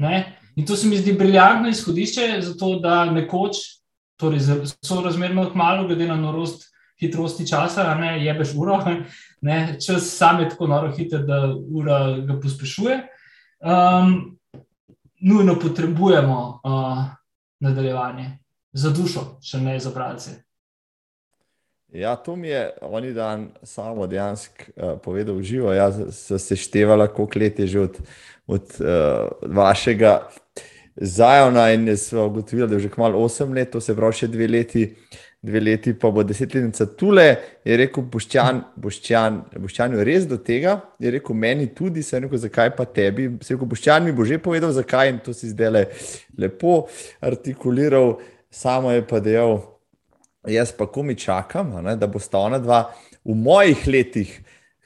Ne? In to se mi zdi briljantno izhodišče, zato da nekoč, torej so razmerno malo, glede na norost hitrosti časa, ne jebeš uro, ne? čas sam je tako noro hiter, da ura ga pospešuje. Um, nujno potrebujemo uh, nadaljevanje za dušo, če ne za bralce. Ja, to mi je oni dan samo dejansko uh, povedal živo. Jaz sem se števala, koliko let je že od, od uh, vašega zajona in smo ugotovili, da je že kmalo 8 let, to se pravi še dve leti. Dve leti, pa bo desetletnica tule, je rekel Boščan, Boščan, Boščan je res do tega, je rekel meni tudi, se je rekel, zakaj pa tebi. Se je rekel, Boščan mi bo že povedal, zakaj in to si zdaj le lepo artikuliral samo je pa dejal, jaz pa komi čakam, ne, da bo sta ona dva v mojih letih,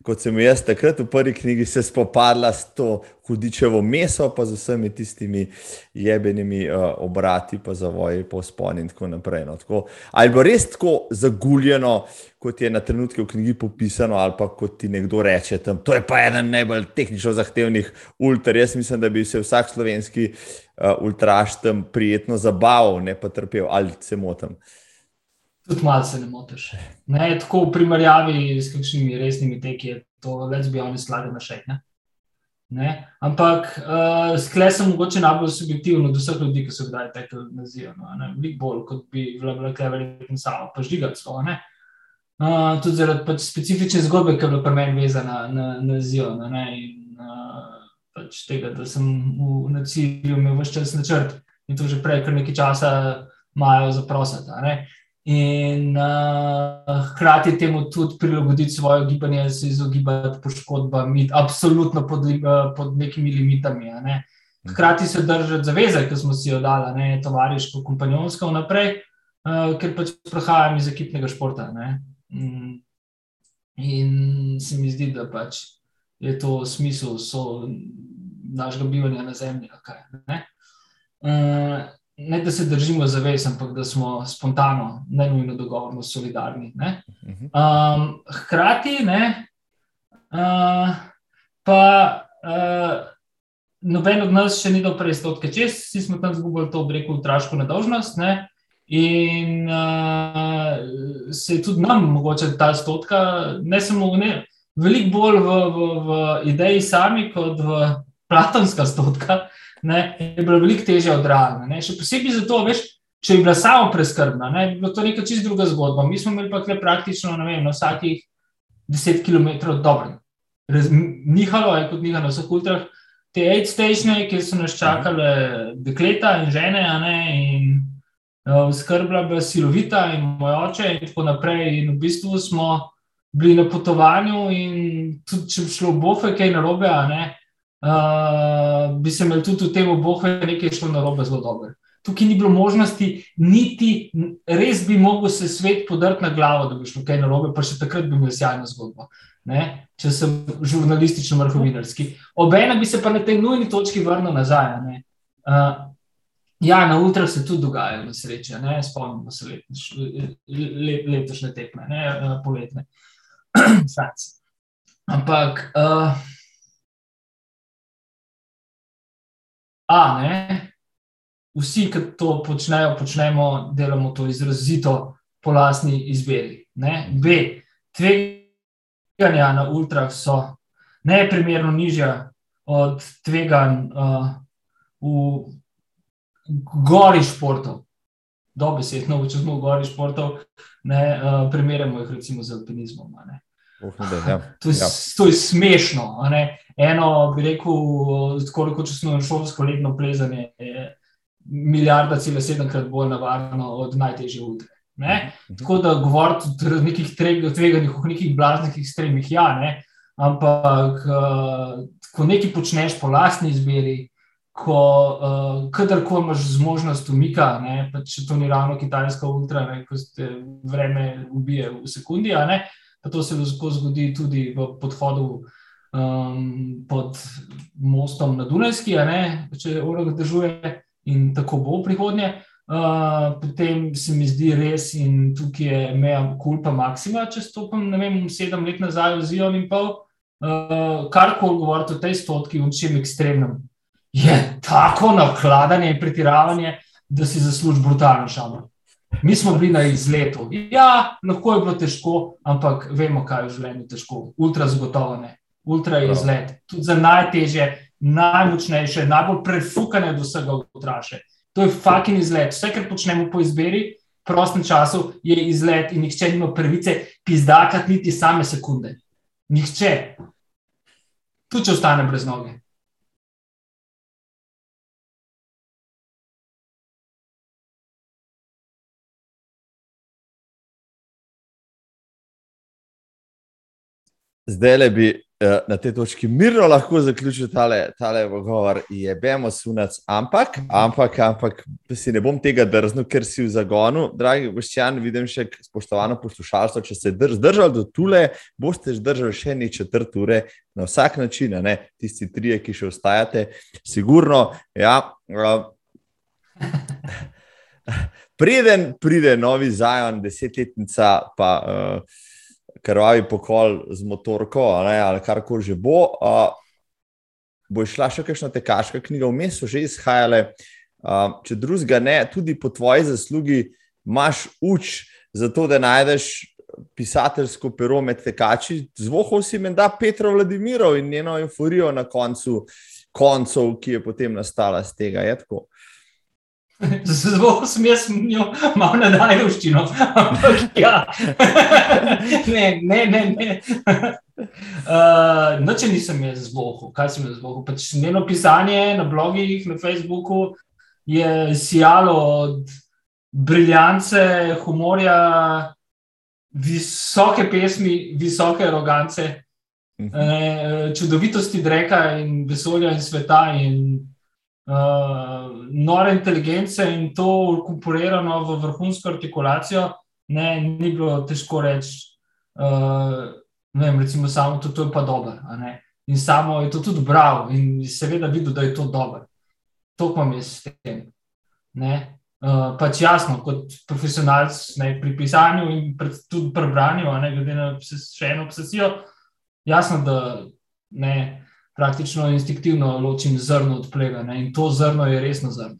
kot sem jaz takrat v prvi knjigi se spopadla s to hudičevo meso, pa z vsemi tistimi jebenimi uh, obrati, pa zavoji, pa sponi in tako naprej. No. Tako, ali bo res tako zaguljeno, kot je na trenutke v knjigi popisano, ali pa kot ti nekdo reče, tam, to je pa eden najbolj tehnično zahtevnih ultra. Jaz mislim, da bi se vsak slovenski uh, ultraš tam prijetno zabaval, ne pa trpel, ali se motim. Tudi malo se ne motiš. Ne, tako v primerjavi s kakšnimi resnimi teki je to več bi oni slali na še. Ne? Ne? Ampak uh, sklej sem mogoče najbolj subjektiven od vseh ljudi, ki so kdaj tekli na zijo. No? Veliko bolj kot bi bila verjetno sama, pa žigati to. Uh, tudi zaradi pač specifične zgodbe, ki je bila pri meni vezana na, na zijo. Ne? In uh, pač tega, da sem v, na cilju imel vse čas načrt in to že prej, ker nekaj časa imajo zaprositi. In uh, hkrati temu tudi prilagoditi svoje gibanje, se izogibati poškodbam, iti absolutno pod, uh, pod nekimi limitami. Ne? Hkrati se držati zaveze, ki smo si jo dali, ne tovariško, kompanjonsko naprej, uh, ker pač prihajam iz ekipnega športa. Mm. In se mi zdi, da pač je to smisel našega bivanja na Zemlji. Kaj, ne? Uh, ne da se držimo zavez, ampak da smo spontano, ne nujno dogovorno, solidarni. Um, hkrati, ne, uh, pa uh, noben od nas še ni dal prej stotke čez, vsi smo tam zgubili to obreko, traško nedožnost. Ne, in uh, se je tudi nam, mogoče ta stotka, ne samo v ne. Veliko bolj v, v, v ideji sami, kot v platonska stotka, uh, ne, je bilo veliko težje od realne. Še posebej zato, veš, če je bila samo preskrbna, ne, bi bilo to neka čist druga zgodba. Mi smo imeli pa tukaj praktično vem, na vsakih 10 km dobro. Nihalo je kot nihalo na vseh ultrah, te aid statione, kjer so nas čakale dekleta in žene, ne, in uh, skrbla bila silovita in moj oče in tako naprej. In v bistvu smo bili na potovanju in tudi če bi šlo bofe kaj narobe, ne, bi se imeli tudi v tem bofe nekaj šlo narobe zelo dobro tukaj ni bilo možnosti, niti res bi mogel se svet podrti na glavo, da bi šlo kaj narobe, pa še takrat bi imel sjajno zgodbo. Ne? Če sem žurnalistično vrhovinarski. Obenem bi se pa na tej nujni točki vrnil nazaj. Uh, ja, na ultra se tudi dogajajo nesreče, ne? spomnimo se letniš, let, letošnje tekme, ne? Poletne. Ampak. Uh, A, ne, vsi, ki to počnejo, počnemo, delamo to izrazito po lastni izbiri. Ne? B. Tveganja na ultrah so neprimerno nižja od tveganj uh, v gori športov. Dobesedno, če smo v gori športov, ne uh, primerjamo jih recimo z alpinizmom. Uh, ne, ja. to, je, ja. to je smešno. Eno bi rekel, koliko če smo šolsko letno plezanje. Je, milijarda, celo sedemkrat bolj navarno od najtežje ultre. Ne? Mhm. Tako da govoriti o nekih tveganjih, o nekih blaznih ekstremih, ja, ne? ampak uh, ko nekaj počneš po lastni izbiri, ko uh, kadarkoli imaš zmožnost umika, ne? pa če to ni ravno kitajska ultra, ne? ko se vreme ubije v sekundi, pa to se lahko zgodi tudi v podhodu. Um, pod mostom na Dunajski, če ura držuje, in tako bo v prihodnje. Uh, potem se mi zdi res, in tukaj je meja kulpa maksima, če stopim, ne vem, sedem let nazaj v Zion in pol. Uh, kar koli govorite o tej stotki, v čem ekstremnem, je tako nakladanje in pretiravanje, da si zasluži brutalno šamo. Mi smo bili na izletu. Ja, lahko je bilo težko, ampak vemo, kaj je v življenju težko. Ultra zagotovo ne. Ultra je izlet. Tudi za najtežje, najmočnejše, najbolj prefukane od vsega odraše. To je fucking izlet. Vse, kar počnemo po izbiri, v prostem času, je izlet in nihče nima pravice pizdakati niti same sekunde. Nihče. Tu če ostane brez noge. Zdaj le bi na tej točki mirno lahko zaključil tale, tale pogovor, je bemo sunac, ampak, ampak, ampak, si ne bom tega drznil, ker si v zagonu. Dragi goščan, vidim še spoštovano poslušalstvo, če ste zdržali do tule, boste zdržali še ne četrt ure na vsak način, ne tisti trije, ki še ostajate, sigurno. Ja, uh, Preden pride novi zajon, desetletnica, pa uh, krvavi pokol z motorko ne, ali kar koli že bo. Uh, bo šla še kakšna tekaška knjiga, vmes so že izhajale. Uh, če drugega ne, tudi po tvoji zaslugi imaš uč za to, da najdeš pisateljsko pero med tekači. Zvohal si menda Petro Vladimirov in njeno euforijo na koncu koncev, ki je potem nastala z tega. Je? Zelo sem jaz njo malo nadajal ščino. ja. ne, ne, ne. ne. Uh, Noče nisem jaz zvohal, kaj sem jaz zvohal. Pač njeno pisanje na blogih, na Facebooku je sijalo od briljance, humorja, visoke pesmi, visoke arogance, uh -huh. eh, čudovitosti dreka in vesolja in sveta. In, uh, nore inteligence in to ukomponirano v vrhunsko artikulacijo, ne, ni bilo težko reči. Uh, vem, recimo, samo to, to je pa dobro. In samo je to tudi bral in seveda videl, da je to dobro. To pa mi je s tem. Uh, pač jasno, kot profesionalc ne, pri pisanju in pred, tudi pri branju, glede na še eno obsesijo, jasno, da ne, praktično instinktivno ločim zrno od plega ne? in to zrno je resno zrno.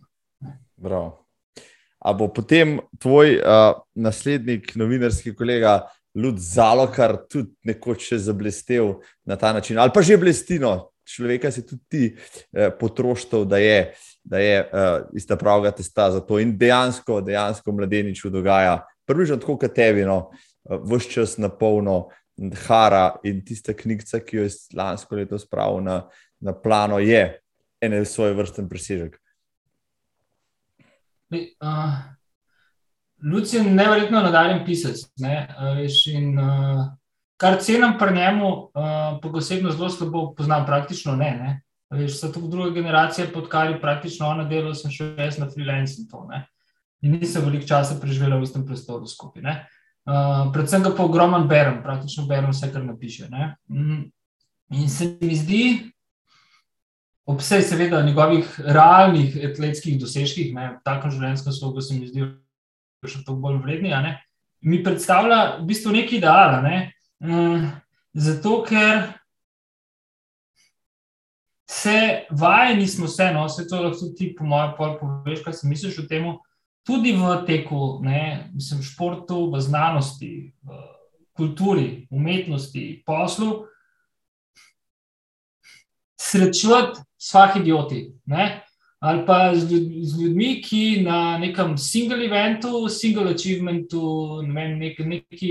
A bo potem tvoj uh, naslednik, novinarski kolega Lud Zalokar, tudi nekoč še zablestev na ta način, ali pa že blestino, človeka si tudi ti eh, potrošil, da je, da je uh, ista pravga testa za to in dejansko, dejansko mladeniču dogaja, približno tako kot tebi, no, uh, vse čas na polno, Hara in tista knjiga, ki jo je lansko leto spravil na, na plano, je en svoj vrsten presežek. Uh, Luci je nevrjetno nadaljen pisec. Ne? Uh, in, uh, kar cenim pri njemu, uh, pa osebno zelo slabo poznam, praktično ne. ne? Veš, so to druge generacije, pod kar je praktično ona delala, sem še jaz na freelance in? In nisem veliko časa preživela v istem prostoru skupaj. Uh, predvsem ga pa ogromen berem, praktično berem vse, kar napiše. Mm. In se mi zdi, ob vsej, seveda, njegovih realnih atletskih dosežkih, ne, v takem življenjskem slogu, se mi zdi, da so to bolj vredni. Mi predstavlja v bistvu neki ideal. Ne. Uh, zato, ker se vajeni smo vse, no, vse to lahko ti, po mojem, poveš, kaj si misliš o tem tudi v teku, ne, mislim, športu, v znanosti, v kulturi, umetnosti, poslu, srečati svah idioti. Ne? Ali pa z, z ljudmi, ki na nekem single eventu, single achievementu, ne vem, nek, neki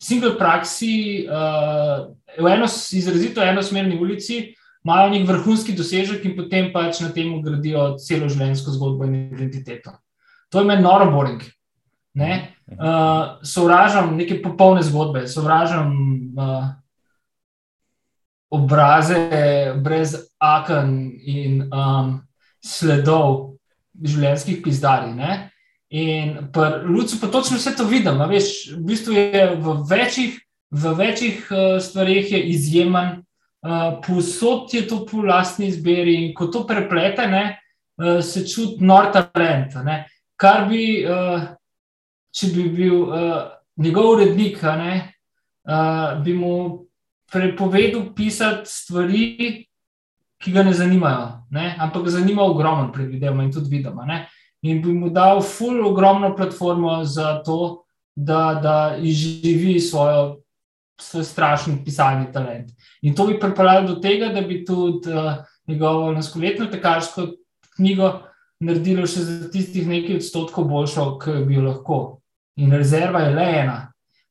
single praksi, uh, v eno, izrazito enosmerni ulici, imajo nek vrhunski dosežek in potem pač na tem gradijo celo življenjsko zgodbo in identiteto. To je meni noro boring. Uh, sovražam neke popolne zgodbe, sovražam uh, obraze brez aken in um, sledov življenjskih pizdarij. Ne? In pri Lucu pa točno vse to vidim. Veš, v bistvu je v večjih, v večjih uh, stvarih izjemen, uh, posod je to po lastni izbiri in ko to preplete, ne, uh, se čuti nor talent. Ne? Kar bi, uh, če bi bil uh, njegov urednik, ne, uh, bi mu prepovedal pisati stvari, ki ga ne zanimajo, ne, ampak ga zanima ogromno, predvidevamo in tudi vidimo. Ne, in bi mu dal ful ogromno platformo za to, da, da izživi svojo. Svoj strašen pisalni talent. In to bi pripeljalo do tega, da bi tudi uh, njegovo naskoletno tekarsko knjigo naredilo še za tistih nekaj odstotkov boljšo, kot bi lahko. In rezerva je le ena.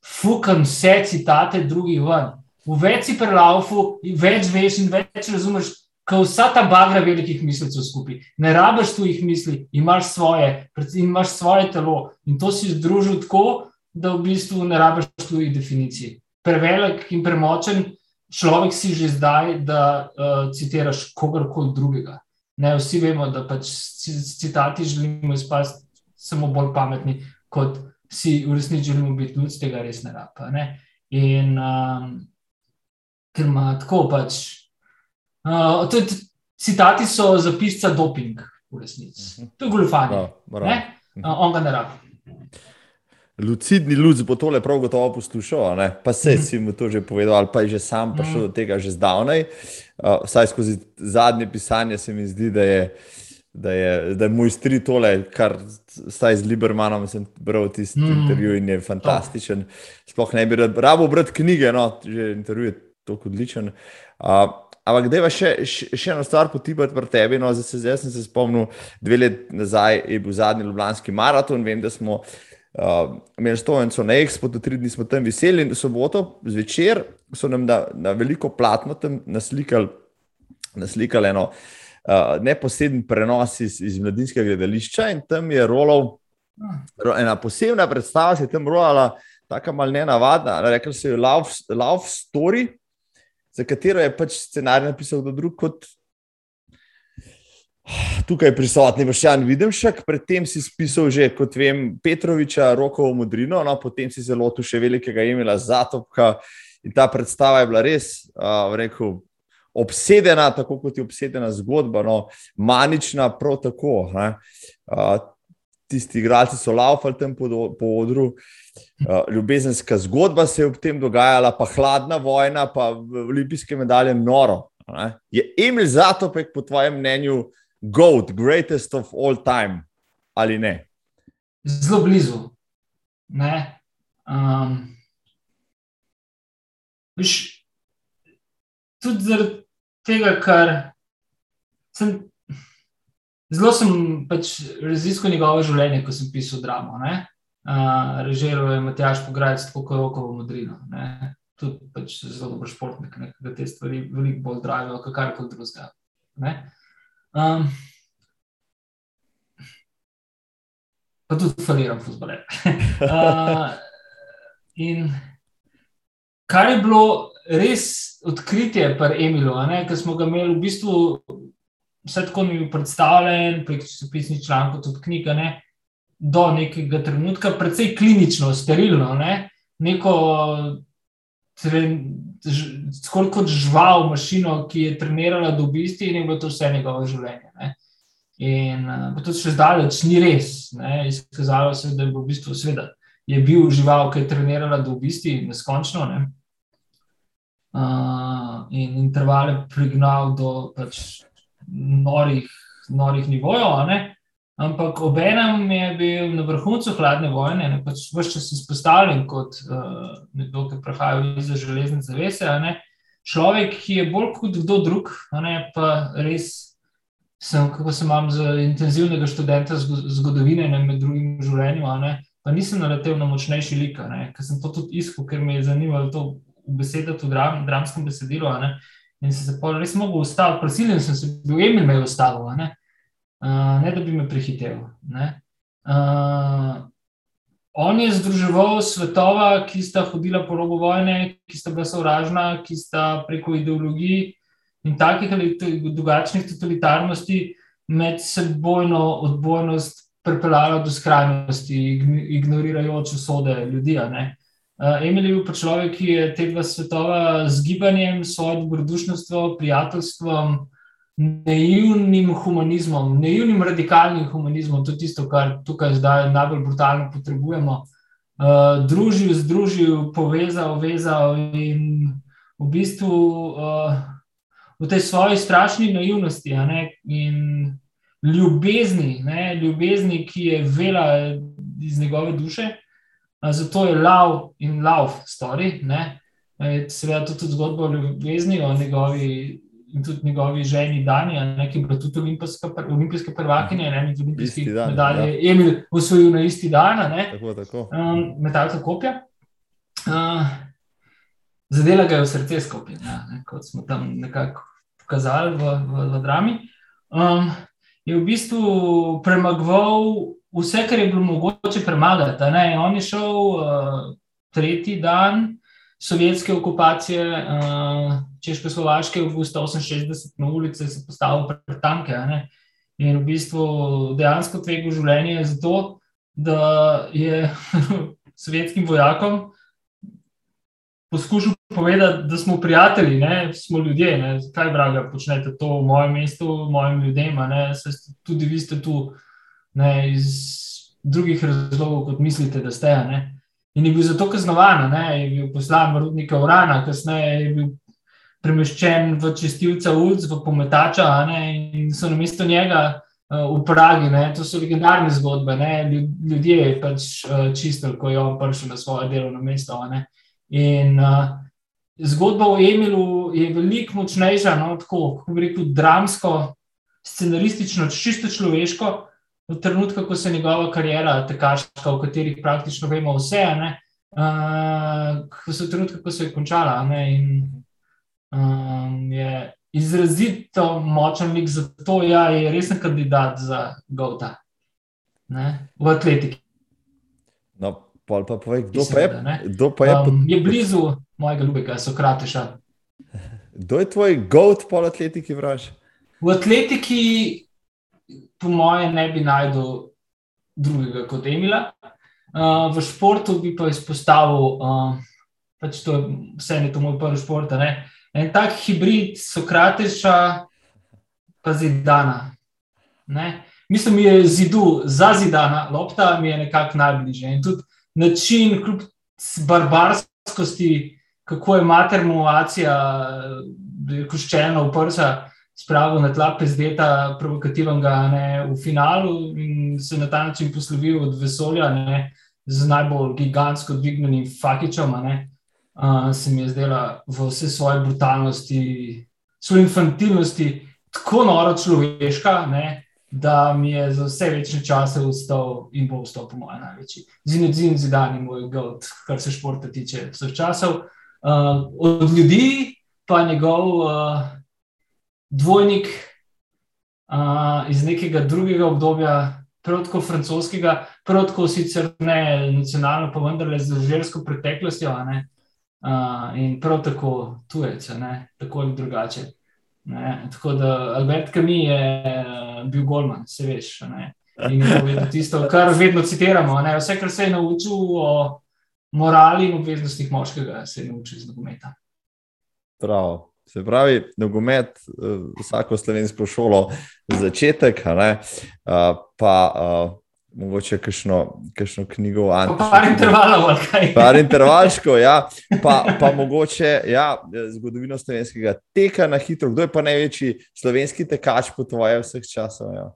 Fukam vse citate drugih ven. V več si prelaufu, več veš in več razumeš, kot vsa ta bagra velikih mislecev skupaj. Ne rabiš tu jih misli, imaš svoje, imaš svoje telo in to si združil tako, da v bistvu ne rabiš tu jih definicij. Prevelik in premočen človek si že zdaj, da uh, citiraš kogarkoli drugega. Ne, vsi vemo, da pač citati želimo izpasti samo bolj pametni, kot si v resnici želimo biti, ljudje tega res ne rabijo. In um, ker ima tako pač. Uh, tudi, citati so za pisca doping, v resnici. To je goljufanje. Uh, on ga ne rabi lucidni ljud bo tole prav gotovo poslušal, pa se mm. si mu to že povedal, ali pa je že sam prišel mm. do tega že zdavnaj. Uh, vsaj skozi zadnje pisanje se mi zdi, da je, da je, da je moj stri tole, kar staj z Libermanom sem bral tisti mm. intervju in je fantastičen. Sploh ne bi rabo brati knjige, no, že intervju je tako odličen. Uh, Ampak, da je še, še eno stvar potipati pri tebi. No, zdaj, zdaj sem se spomnil, dve leti nazaj je bil zadnji Ljubljanski maraton. Vem, da smo uh, Uh, imeli stojnico na Expo, tri dni smo tam veseli, in soboto zvečer so nam na, na veliko platno tam naslikali, naslikali eno uh, neposreden prenos iz, iz mladinskega gledališča in tam je rolov, ena posebna predstava se je tam rolala, tako mal ne navadna, rekli so jo Love, love Story, za katero je pač scenarij napisal drug kot Tukaj prisotni Vršjan Videmšek, predtem si spisal že, kot vem, Petroviča, Rokovo modrino, no, potem si zelo tu še velikega imela Zatopka in ta predstava je bila res, uh, rekel, obsedena, tako kot je obsedena zgodba, no, manična, prav tako. Uh, tisti igralci so laufali tam po, po odru, uh, ljubezenska zgodba se je ob tem dogajala, pa hladna vojna, pa olimpijske medalje, noro. Ne? Je Emil Zatopek, po tvojem mnenju, GOAT, greatest of all time, ali ne? Zelo blizu. Ne? Um, viš, tudi zaradi tega, ker sem zelo sem pač raziskal njegovo življenje, ko sem pisal dramo. Uh, Režiral je Matjaš Pograjec, tako kot Rokovo modrino. Ne? Tudi pač zelo dober športnik, da te stvari veliko bolj zdravijo, kot kar koli drugega. Um, pa tudi faliram futbole. uh, in kar je bilo res odkritje pri Emilu, ker smo ga imeli v bistvu vse tako mi predstavljen, prek časopisnih člankov, tudi knjiga, ne, do nekega trenutka, precej klinično, sterilno, ne, neko skoraj kot žival, mašino, ki je trenirala do bistva in je bilo to vse njegovo življenje. Ne. In uh, to še zdaleč ni res. Izkazalo se je, da je bil v bistvu sveda. Je bil žival, ki je trenirala do bistva in neskončno. Ne. Uh, in intervale prignal do pač, norih, norih nivojev. Ampak obenem je bil na vrhuncu hladne vojne, ne pač vse čas izpostavljen kot uh, nekdo, ki prihaja iz železne zavese. Človek, ki je bolj kot kdo drug, ne, pa res sem, kako se imam za intenzivnega študenta zgodovine, ne, med drugim v življenju, ne, pa nisem naletel na močnejši lik, ker sem to tudi iskal, ker me je zanimalo to v besedah, v dram, dramskem besedilu. Ne, In sem se pa res mogel ustaviti, prisiljen sem se bil, Emil me je ustavil, ne? Uh, ne da bi me prehitev. Uh, on je združeval svetova, ki sta hodila po robu vojne, ki sta bila sovražna, ki sta preko ideologij in takih ali drugačnih totalitarnosti med sebojno odbojnost pripeljala do skrajnosti, ignorirajoč usode ljudi. Uh, Uh, Emil je bil pa človek, ki je te dva svetova z gibanjem, svojim dobrodušnostvom, prijateljstvom, naivnim humanizmom, naivnim radikalnim humanizmom, to je tisto, kar tukaj zdaj najbolj brutalno potrebujemo. Uh, družil, združil, povezal, vezal in v bistvu uh, v tej svoji strašni naivnosti ne, in ljubezni, ne, ljubezni, ki je vela iz njegove duše. Zato je Love in Love story. Ne? Seveda tudi zgodba o ljubezni, o njegovi in tudi njegovi ženi Dani, ne? ki je bila tudi olimpijska prvakinja, ne med olimpijskimi medaljami. Ja. Emil usvojil na isti dan, tako, tako. Um, metalka kopja. Uh, zadela ga je v srce skupaj, ja, kot smo tam nekako pokazali v, v, v drami. Um, je v bistvu premagoval vse, kar je bilo mogoče premagati. On je šel uh, tretji dan sovjetske okupacije uh, Češko-Slovaške, v avgustu 68 na ulici, se postavil pred tanke. In v bistvu dejansko tvegel življenje zato, da je sovjetskim vojakom poskušal povedati, da smo prijatelji, da smo ljudje. Ne? Kaj, vraga, počnete to v mojem mestu, mojim ljudem, tudi vi ste tu ne, iz drugih razlogov, kot mislite, da ste. Ne. In je bil zato kaznovan, ne, je bil poslan v rudnike Urana, kasneje je bil premeščen v čestilca Ulc, v pometača ne, in so na mesto njega uh, v Pragi. Ne, to so legendarne zgodbe, ne, ljudje je pač uh, čistili, ko je on prišel na svoje delovno mesto. Ne. In uh, zgodba o Emilu je veliko močnejša, no, tako, kako bi rekel, dramsko, scenaristično, čisto človeško v trenutku, ko se je njegova karijera, tekaška, v kateri praktično vemo vse, ne, uh, ko se je trenutku, ko se je končala. Ne, in, um, je izrazito močen lik za to, da ja, je resen kandidat za Gauta v atletiki. No, pa povej, kdo pa je? Kdo pa je, um, je blizu mojega ljubega, Sokrateša. Kdo je tvoj Gaut po atletiki, vraž? V atletiki po moje, ne bi najdel drugega kot Emila. Uh, v športu bi pa izpostavil, uh, pač to je vse, ne to moj prvi šport. Ne? En tak hibrid Sokrateša, pa zidana. Ne? Mislim, da je zidu za zidana, lopta mi je nekako najbližje. In tudi način, kljub barbarskosti, kako je matermovacija, koščena v prsa spravil na tla pezdeta, provokativnega ne, v finalu in se na ta način poslovil od vesolja ne, z najbolj gigantsko dvignenim fakičom. Ne, uh, se mi je zdela v vse svoje brutalnosti, svoje infantilnosti, tako noro človeška. Ne, Da mi je za vse večne čase ustal in bo ustal, po mojem, največji. Zinodin zidan je moj god, kar se športa tiče vseh časov. Uh, od ljudi pa njegov uh, dvojnik uh, iz nekega drugega obdobja, prav tako francoskega, prav tako sicer ne nacionalno, pa vendarle z želsko preteklostjo, uh, in prav tako tujec, tako ali drugače. Ne? Tako da Albert Camus je bil Goldman, se veš. Ne? In je povedal tisto, kar vedno citiramo. Ne? Vse, kar se je naučil o morali in obveznostih moškega, se je naučil iz nogometa. Prav. Se pravi, nogomet, eh, vsako slovensko šolo, začetek, uh, pa uh, mogoče kakšno, kakšno knjigo. Par intervalov, kaj. Par intervalško, ja. Pa, pa mogoče ja, zgodovino slovenskega teka na hitro. Kdo je pa največji slovenski tekač po tvoje vseh časov? Ja?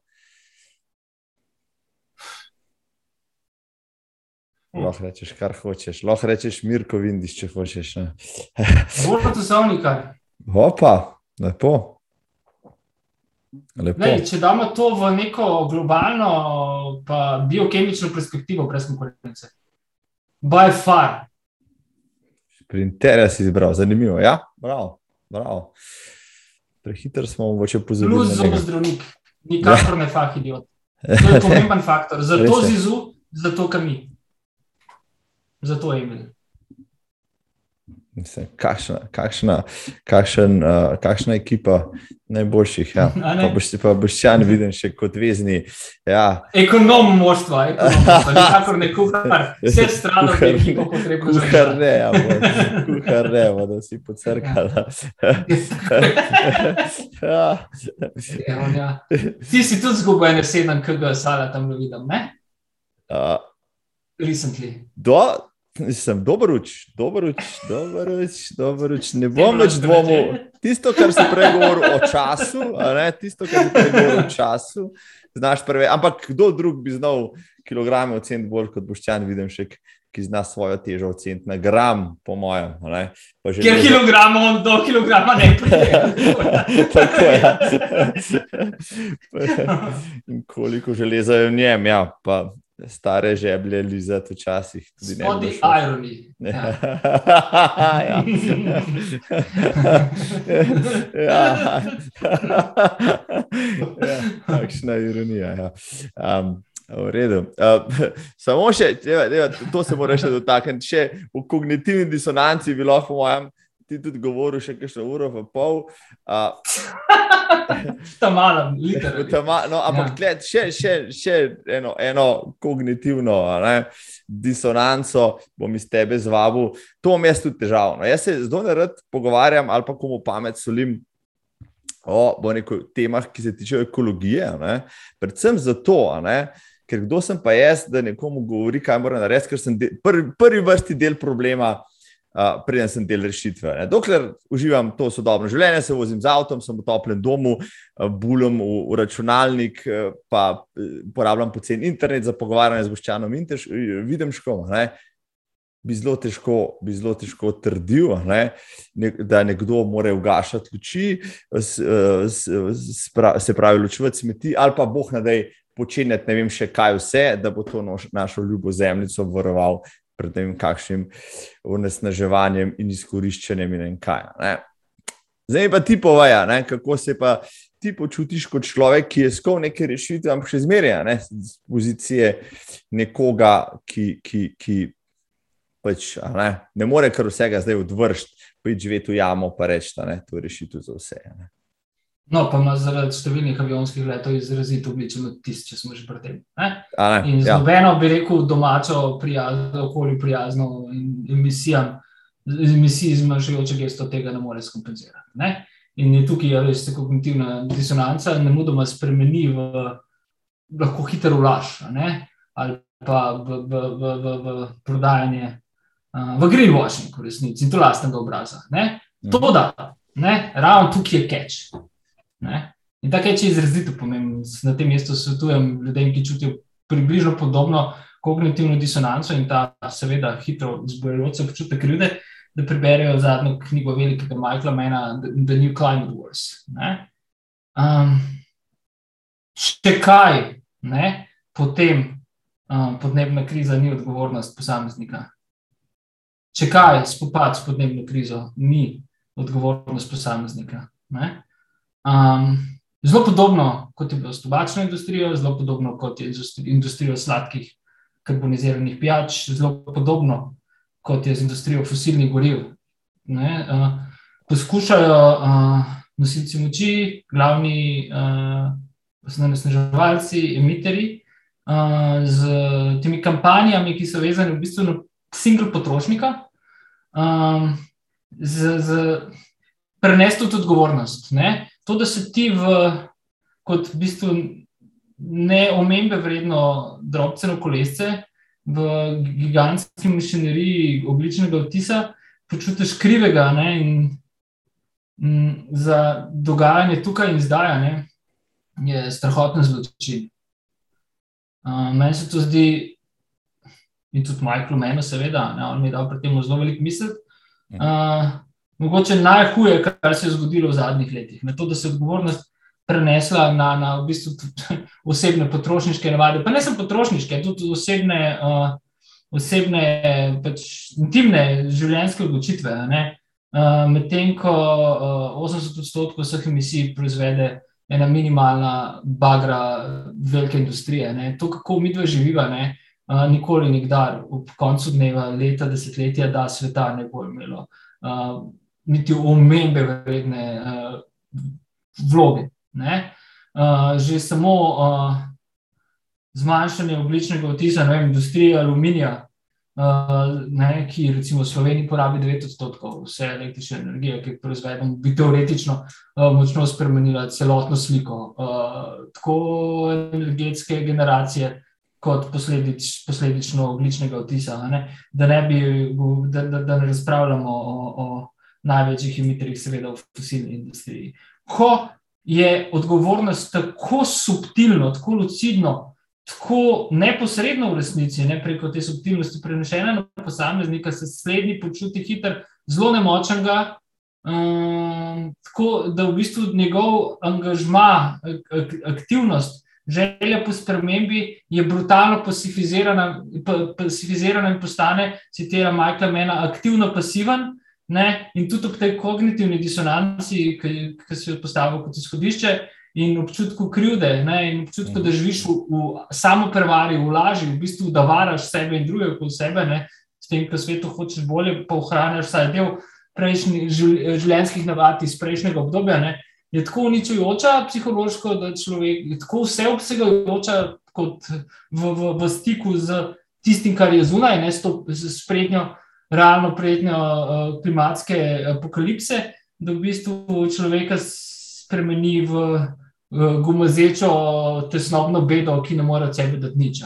Lahko rečeš, kar hočeš, lahko rečeš, Mirko, vidiš, če hočeš. Zelo časovnika. Opa, lepo. Lej, če damo to v neko globalno, pa biokemično perspektivo, brez konkurence. By far. Sprinterja si izbral, zanimivo. Ja, bravo, bravo. Prehiter smo, mogoče pozorili. Plus zobozdravnik, nikakor ja. ne fah idiot. To je pomemben faktor. Zato zizu, zato kami. Zato je imel. Mislim, kakšna, kakšna, kakšen, uh, kakšna ekipa najboljših. Ja. Pa boš ti pa boš čan viden še kot vezni. Ja. Ekonom moštva, kako ne kuhar, vse stran od ekipa potrebno. Kuhar ne, ja, kuhar ne, da si pocrkala. ja. ja. Ti si tudi zgubil ene sedem, ki ga sala tam vidim, ne? Uh, Recently. Do, Sem dober uč, dober uč, dober uč, dober uč. Ne bom več dvomil. Tisto, kar si prej govoril o času, ne, tisto, kar si prej govoril o času, znaš prve. Ampak kdo drug bi znal kilograme oceniti bolj kot Boščan, vidim še, ki zna svojo težo oceniti na gram, po mojem. Ker kilogramo, do kilograma ne pride. Tako je. In koliko železa je v njem, ja. Pa stare žeblje, lizati včasih. Tudi ironi. Ja. ja. ja. ja. Takšna ironija. Ja. Um, V redu. Uh, samo še, deva, deva, to se mora še dotakniti. Še v kognitivni disonanci bi lahko, po mojem, ti tudi govoril še kakšno uro, pa pol. Uh, ta malem, literalno. No, ampak ja. še, še, še eno, eno kognitivno ne, disonanco bom iz tebe zvabil. To mi je tudi težavno. Jaz se zelo rad pogovarjam ali pa komu pamet solim. O neko, temah, ki se tiče ekologije, ne? predvsem zato, ne? ker kdo sem pa jaz, da nekomu govori, kaj mora narediti, ker sem del, prvi, prvi vrsti del problema, preden sem del rešitve. Ne. Dokler uživam to sodobno življenje, se vozim z avtom, sem v toplem domu, bulem v, v računalnik, pa uporabljam pocen internet za pogovarjanje z Boščanom in tež, vidim škodo. Bi zelo, težko, bi zelo težko trdil, ne, da nekdo mora ugašati luči, se pravi, ločevati smeti, ali pa boh nadej počenjati ne vem še kaj vse, da bo to našo ljubo zemljico varoval pred tem, kakšnim onesnaževanjem in izkoriščanjem in kaj. Ne. Zdaj pa ti povaja, ne, kako se pa ti počutiš kot človek, ki je skov neke rešitve, ampak še zmeraj ne, z pozicije nekoga, ki, ki, ki pač, ne, ne more kar vsega zdaj odvršiti, pa je živeti v jamo, pa reči, da je to rešitev za vse. Ne. No, pa ima zaradi številnih avionskih letov izrazito obličen odtis, če smo že pri tem. In z ja. nobeno, bi rekel, domačo, prijazno, okolju prijazno emisijam, emisij zmanjšujoče gesto tega ne more skompenzirati. Ne? In je tukaj je res kognitivna disonanca, ne mudoma spremeni v lahko hiter ulaš, ali pa v, v, v, v, v prodajanje, uh, v greenwashing, v resnici, in to lastnega obraza. Ne? To da, ravno tukaj je catch. Ne? In tako je, če izrazito pomembno, na tem mestu svetujem ljudem, ki čutijo približno podobno kognitivno disonanco in ta, seveda, hitro zbojujoče občutek krivde, da preberejo zadnjo knjigo velikega Michaela Mena, The New Climate Wars. Um, če kaj, ne? potem um, podnebna kriza ni odgovornost posameznika. Če kaj, spopad s podnebno krizo ni odgovornost posameznika. Ne? Um, Zelo podobno kot je bilo s tobačno industrijo, zelo podobno kot je industrijo sladkih karboniziranih pijač, zelo podobno kot je z industrijo fosilnih goriv. Ne, uh, poskušajo uh, nosilci moči, glavni uh, nasneževalci, emiteri, uh, z temi kampanjami, ki so vezane v bistvu na single potrošnika, um, z, z prenesti tudi odgovornost. Ne? To, da se ti v, kot v bistvu ne omembe vredno drobceno kolesce v gigantski mašineriji ogličnega odtisa, počutiš krivega ne? in m, za dogajanje tukaj in zdaj ne? je strahotno zločin. Uh, meni se to zdi, in tudi Michael, meni, seveda, ne, on mi je dal pri tem zelo velik misel. Uh, mogoče najhuje, kar se je zgodilo v zadnjih letih. Na to, da se je odgovornost prenesla na, na v bistvu osebne potrošniške navade. Pa ne samo potrošniške, tudi osebne, uh, osebne pač intimne življenjske odločitve. Uh, Medtem ko uh, 80 odstotkov vseh emisij proizvede ena minimalna bagra velike industrije. Ne. To, kako mi dva živiva, ne, uh, nikoli nikdar, ob koncu dneva, leta, desetletja, da sveta ne bo imelo. Uh, niti omembe vredne uh, vloge. Uh, že samo uh, zmanjšanje ogličnega odtisa, ne vem, industrija aluminija, Uh, ne, ki recimo v Sloveniji porabi 9 odstotkov vse električne energije, ki jo proizvedemo, bi teoretično uh, močno spremenila celotno sliko, uh, tako energetske generacije, kot posledič, posledično ogličnega odtisa. Ne, da, ne bi, da, da, da ne razpravljamo o, o največjih emiterjih, seveda v fosilni industriji. Ko je odgovornost tako subtilno, tako lucidno tako neposredno v resnici, ne preko te subtilnosti, prenešena na posameznika, se slednji počuti hiter, zelo nemočnega. Um, tako da v bistvu njegov angažma, ak, aktivnost, želja po spremembi je brutalno pasifizirana, pasifizirana in postane, citiram Majka Mena, aktivno pasiven. Ne? In tudi ob tej kognitivni disonanci, ki, ki se je postavil kot izhodišče, in občutku krivde, ne, in občutku, da živiš v, v samo prevari, v laži, v bistvu, da varaš sebe in druge kot sebe, ne, s tem, ko svetu hočeš bolje, pa ohranjaš vsaj del prejšnjih življenjskih navad iz prejšnjega obdobja, ne, je tako uničujoča psihološko, da človek je tako vseobsegajoča kot v, v, v stiku z tistim, kar je zunaj, ne, s, to, s prednjo, realno prednjo uh, klimatske apokalipse, da v bistvu človeka spremeni v gumazečo tesnobno bedo, ki ne more od sebe dati nič.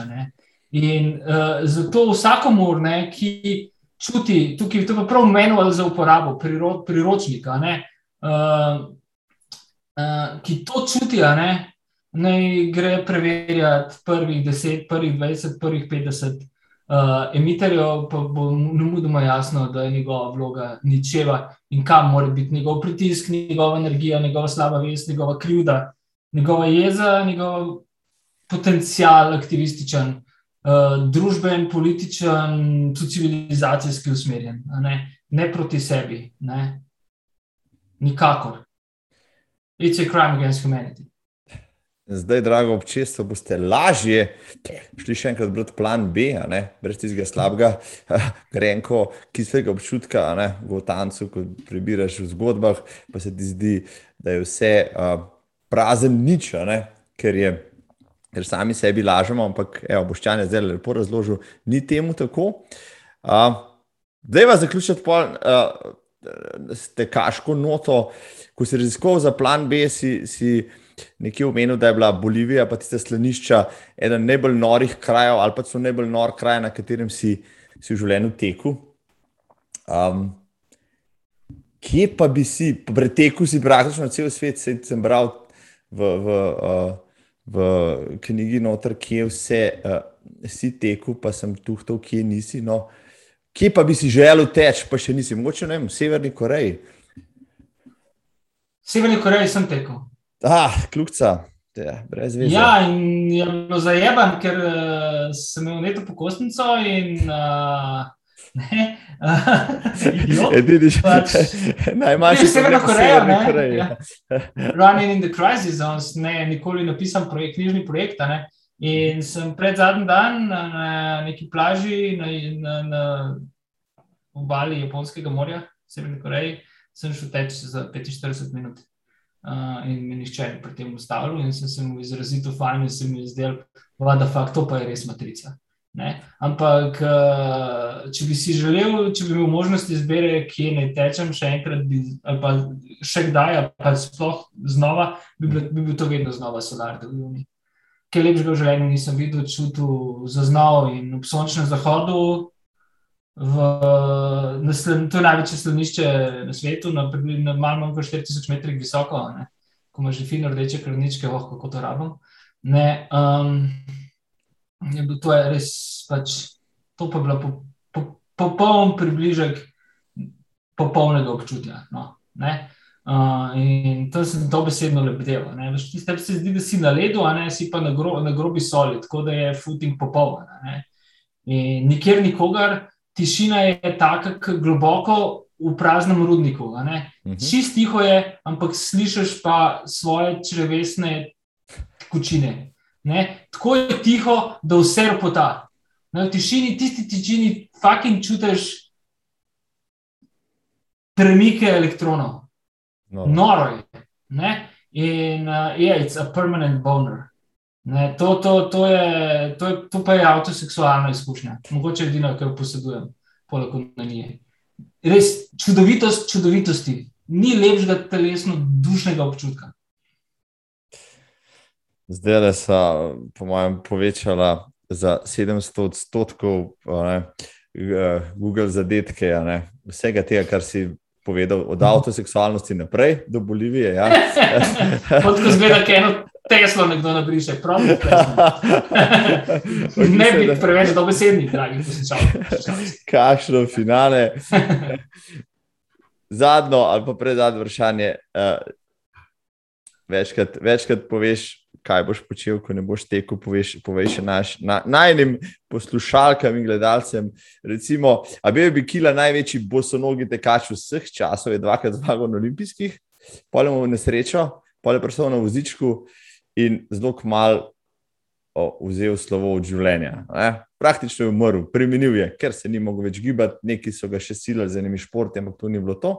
In uh, zato vsakomur, ne, ki čuti, tukaj je prav manual za uporabo, priro, priročnika, ne, uh, uh, ki to čuti, ne, naj gre preverjati prvih 10, prvih 20, prvih 50 uh, emiterjev, pa bo nemudoma jasno, da je njegova vloga ničeva in kam mora biti njegov pritisk, njegova energija, njegova slaba vest, njegova krivda njegova jeza, njegov potencial aktivističen, uh, družben, političen, tudi civilizacijski usmerjen, ne? ne proti sebi, ne? nikakor. It's a crime against humanity. Zdaj, drago občestvo, boste lažje šli še enkrat brati plan B, brez tistega slabega, grenko, kislega občutka, v tancu, ko prebiraš v zgodbah, pa se ti zdi, da je vse. Uh, prazen nič, ker, je, ker sami sebi lažemo, ampak evo, boščan je zdaj lepo razložil, ni temu tako. Zdaj uh, vas zaključiti po uh, tekaško noto, ko si raziskoval za plan B, si, si nekje omenil, da je bila Bolivija, pa tiste slanišča, eden najbolj norih krajev ali pa so najbolj nor kraj, na katerem si, si v življenju teku. Um, Kje pa bi si, preteku si praktično cel svet, sem bral v, v, uh, v knjigi, noter, kje vse uh, si tekel, pa sem tu, kje nisi. No. Kje pa bi si želel teči, pa še nisi, mogoče ne vem, v Severni Koreji. Severni Koreji sem tekel. Ah, kljubca. Ja, ja, in je bilo zajeban, ker uh, sem imel neto pokostnico in uh, Edini že pač, najmanjši. Severna Koreja, ne? Ja. Running in the crisis zones, ne, nikoli napisan projekt, knjižni projekt. Ne? In sem pred zadnji dan na, na neki plaži na, na, na obali Japonskega morja, Severne Koreje, sem šel teč za 45 minut. Uh, in me nišče ni pri tem ustavil, in sem se mu izrazito fajn, in se mi je zdel, da je to pa je res matrica. Ne? Ampak, če bi si želel, če bi imel možnost izbire, kje naj tečem, še enkrat, bi, ali pa še kdaj, pa sploh znova, bi bil, bi bil to vedno znova solar, da bi mi. Kaj lepšega v življenju nisem videl, čutil, zaznal in ob sončnem zahodu. V, na to je največje slanišče na svetu, na, na malo manj kot 4000 metrih visoko, ne? ko ima že fino rdeče krvničke, oh, kako to rabim. Ne, um, je bil to je res, pač, to pa je bilo po, po, popoln približek popolnega občutja. No, uh, in to sem dobesedno lebdel. Ti se zdi, da si na ledu, a ne si pa na, gro, na grobi soli, tako da je footing popoln. In nikjer nikogar tišina je tako globoko v praznem rudniku. Uh mhm. -huh. Čist tiho je, ampak slišiš pa svoje črvesne kučine. Ne? Tako je tiho, da vse ropota. V tišini, tisti tišini, fucking čutiš premike elektronov. No. Noro je. Ne? In uh, yeah, it's a permanent boner. Ne, to, to, to, je, to, je, to pa je avtoseksualna izkušnja, mogoče edino, kar posedujem, poleg onanije. Res čudovitost, čudovitosti, ni lepšega telesno, dušnega občutka. Zdaj le so, po mojem, povečala za 700 odstotkov ne, Google zadetke, ne, vsega tega, kar si povedal, od avtoseksualnosti naprej do Bolivije. Ja. Kot ko zgleda, da eno Teslo nekdo nabriše, prav. ne bi preveč dobesedni, dragi poslušalci. Kakšno finale. Zadnjo ali pa predzadnjo vprašanje. Uh, večkrat, večkrat poveš, kaj boš počel, ko ne boš tekel, poveš, poveš naš, na, najnim poslušalkam in gledalcem. Recimo, a bil bi Kila največji bosonogi tekač vseh časov, je dvakrat zmagal na olimpijskih, polemo v nesrečo, polemo predvsem na vozičku in zelo mal vzel slovo od življenja. Ne? Praktično je umrl, premenil je, ker se ni mogel več gibati, neki so ga še silili z enimi športi, ampak to ni bilo to.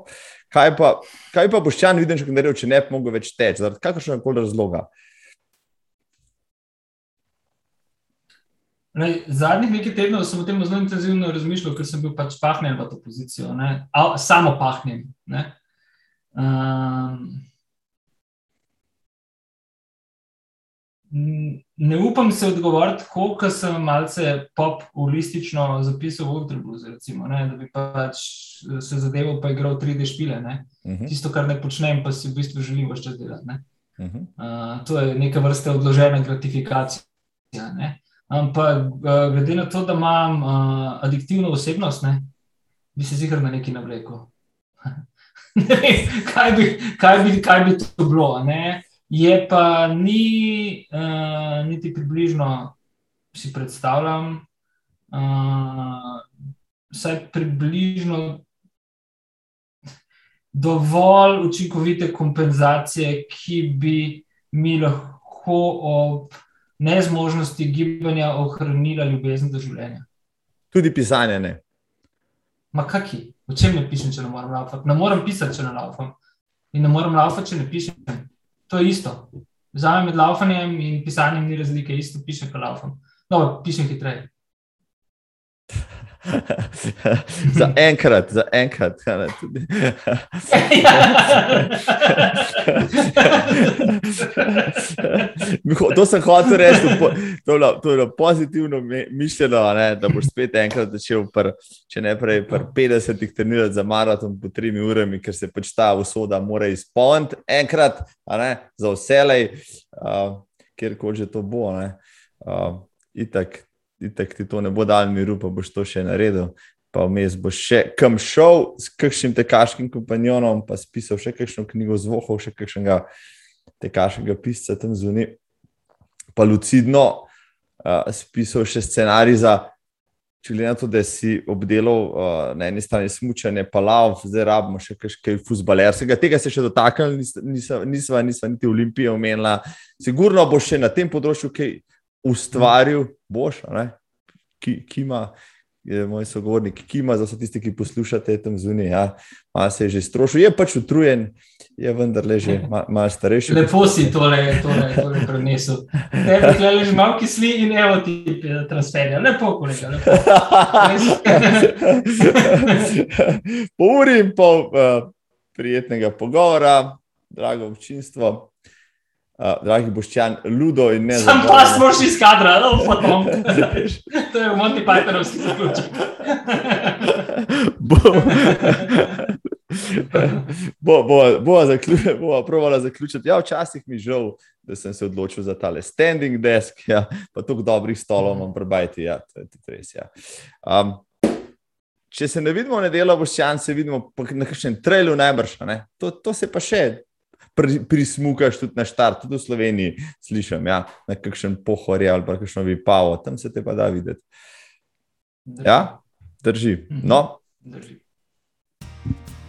Kaj pa, kaj pa boš čan videl, če ne bi mogel več teči, zaradi kakršnega koli razloga? Zadnjih nekaj tednov sem o tem zelo intenzivno razmišljal, ker sem bil pač pahnjen v to pozicijo, Al, samo pahnjen. Ne? Um, ne upam se odgovoriti, koliko sem malce pop-ulistično zapisal v Udrubu, da bi pač se zadeval, pa igral 3D špile. Uh mhm. -huh. Tisto, kar ne počnem, pa si v bistvu želim več čas delati. Uh -huh. uh, to je neka vrsta odložena gratifikacija. Ne? Ampak, uh, glede na to, da imam uh, adiktivno osebnost, ne, bi se zihar na neki navlekel. ne vem, kaj bi, kaj bi, kaj bi to bilo. Ne? Je pa ni, uh, niti približno si predstavljam, uh, vsaj približno dovolj učinkovite kompenzacije, ki bi mi lahko ob nezmožnosti gibanja ohranila ljubezen do življenja. Tudi pisanje ne. Ma kaki, o čem ne pišem, če ne morem laufati? Ne morem pisati, če ne laufam. In ne morem laufati, če ne pišem. To je isto. Za me med laufanjem in pisanjem ni razlike, isto pišem, ko laufam. No, pišem hitreje. za enkrat, za enkrat. to sem hotel reči, to je bilo pozitivno mišljeno, ne, da boš spet enkrat začel, pr, če ne prej, pri 50-ih trenirati za maraton po 3 urami, ker se pač ta usoda mora izpolniti enkrat, ne, za vselej, uh, kjerkoli že to bo. Ne, uh, itak, itek ti to ne bo dal miru, pa boš to še naredil. Pa vmes boš še kam šel s kakšnim tekaškim kompanjonom, pa spisal še kakšno knjigo zvohov, še kakšnega tekaškega pisca tam zunaj. Pa lucidno uh, spisal še scenarij za če glede na to, da si obdelal uh, na eni strani smutanje, pa lav, zdaj rabimo še kaj futbalerskega. Tega se še dotaknili, nisva, nisva, niti Olimpije omenila. Sigurno boš še na tem področju kaj ustvaril, boš, ki, ki ima je moj sogovornik, ki ima za vse tiste, ki poslušate tam zunaj. Ja, malo se je že strošil, je pač utrujen, je vendar le že malo mal starejši. Lepo si tole, tole, tole prenesel. Tebe je leži malo kisli in evo ti transferja. Lepo, kolega. Lepo. po uri in pol uh, prijetnega pogovora, drago občinstvo. Uh, dragi boščan, ludo in ne. Sam pa smo šli iz kadra, no, potom. to je v Monty Pythonovski zaključek. bo, bo, bo, bo, provala zaključiti. Ja, včasih mi je žal, da sem se odločil za tale standing desk, ja, pa tako dobrih stolov imam prebajti. Ja, to je tudi res. Ja. Um, če se ne vidimo v nedeljo, boščan, se vidimo na kakšnem trailu najbrž. To, to se pa še pri, prismukaš tudi na štart, tudi v Sloveniji, slišim, ja, na kakšen pohor ali pa kakšno vipavo, tam se te pa da videti. Drži. Ja, drži. Mhm. No, drži.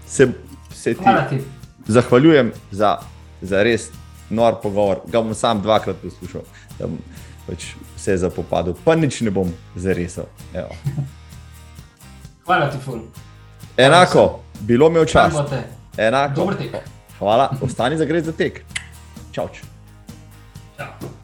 Se, se ti, ti zahvaljujem za, za res nor pogovor. Ga bom sam dvakrat poslušal, da bom pač vse zapopadel, pa nič ne bom zaresel. Hvala ti, Ful. Enako, bilo mi je včasih. Enako. Dobro tek. Hvala, ostani za gre za tek. Čau. Čau.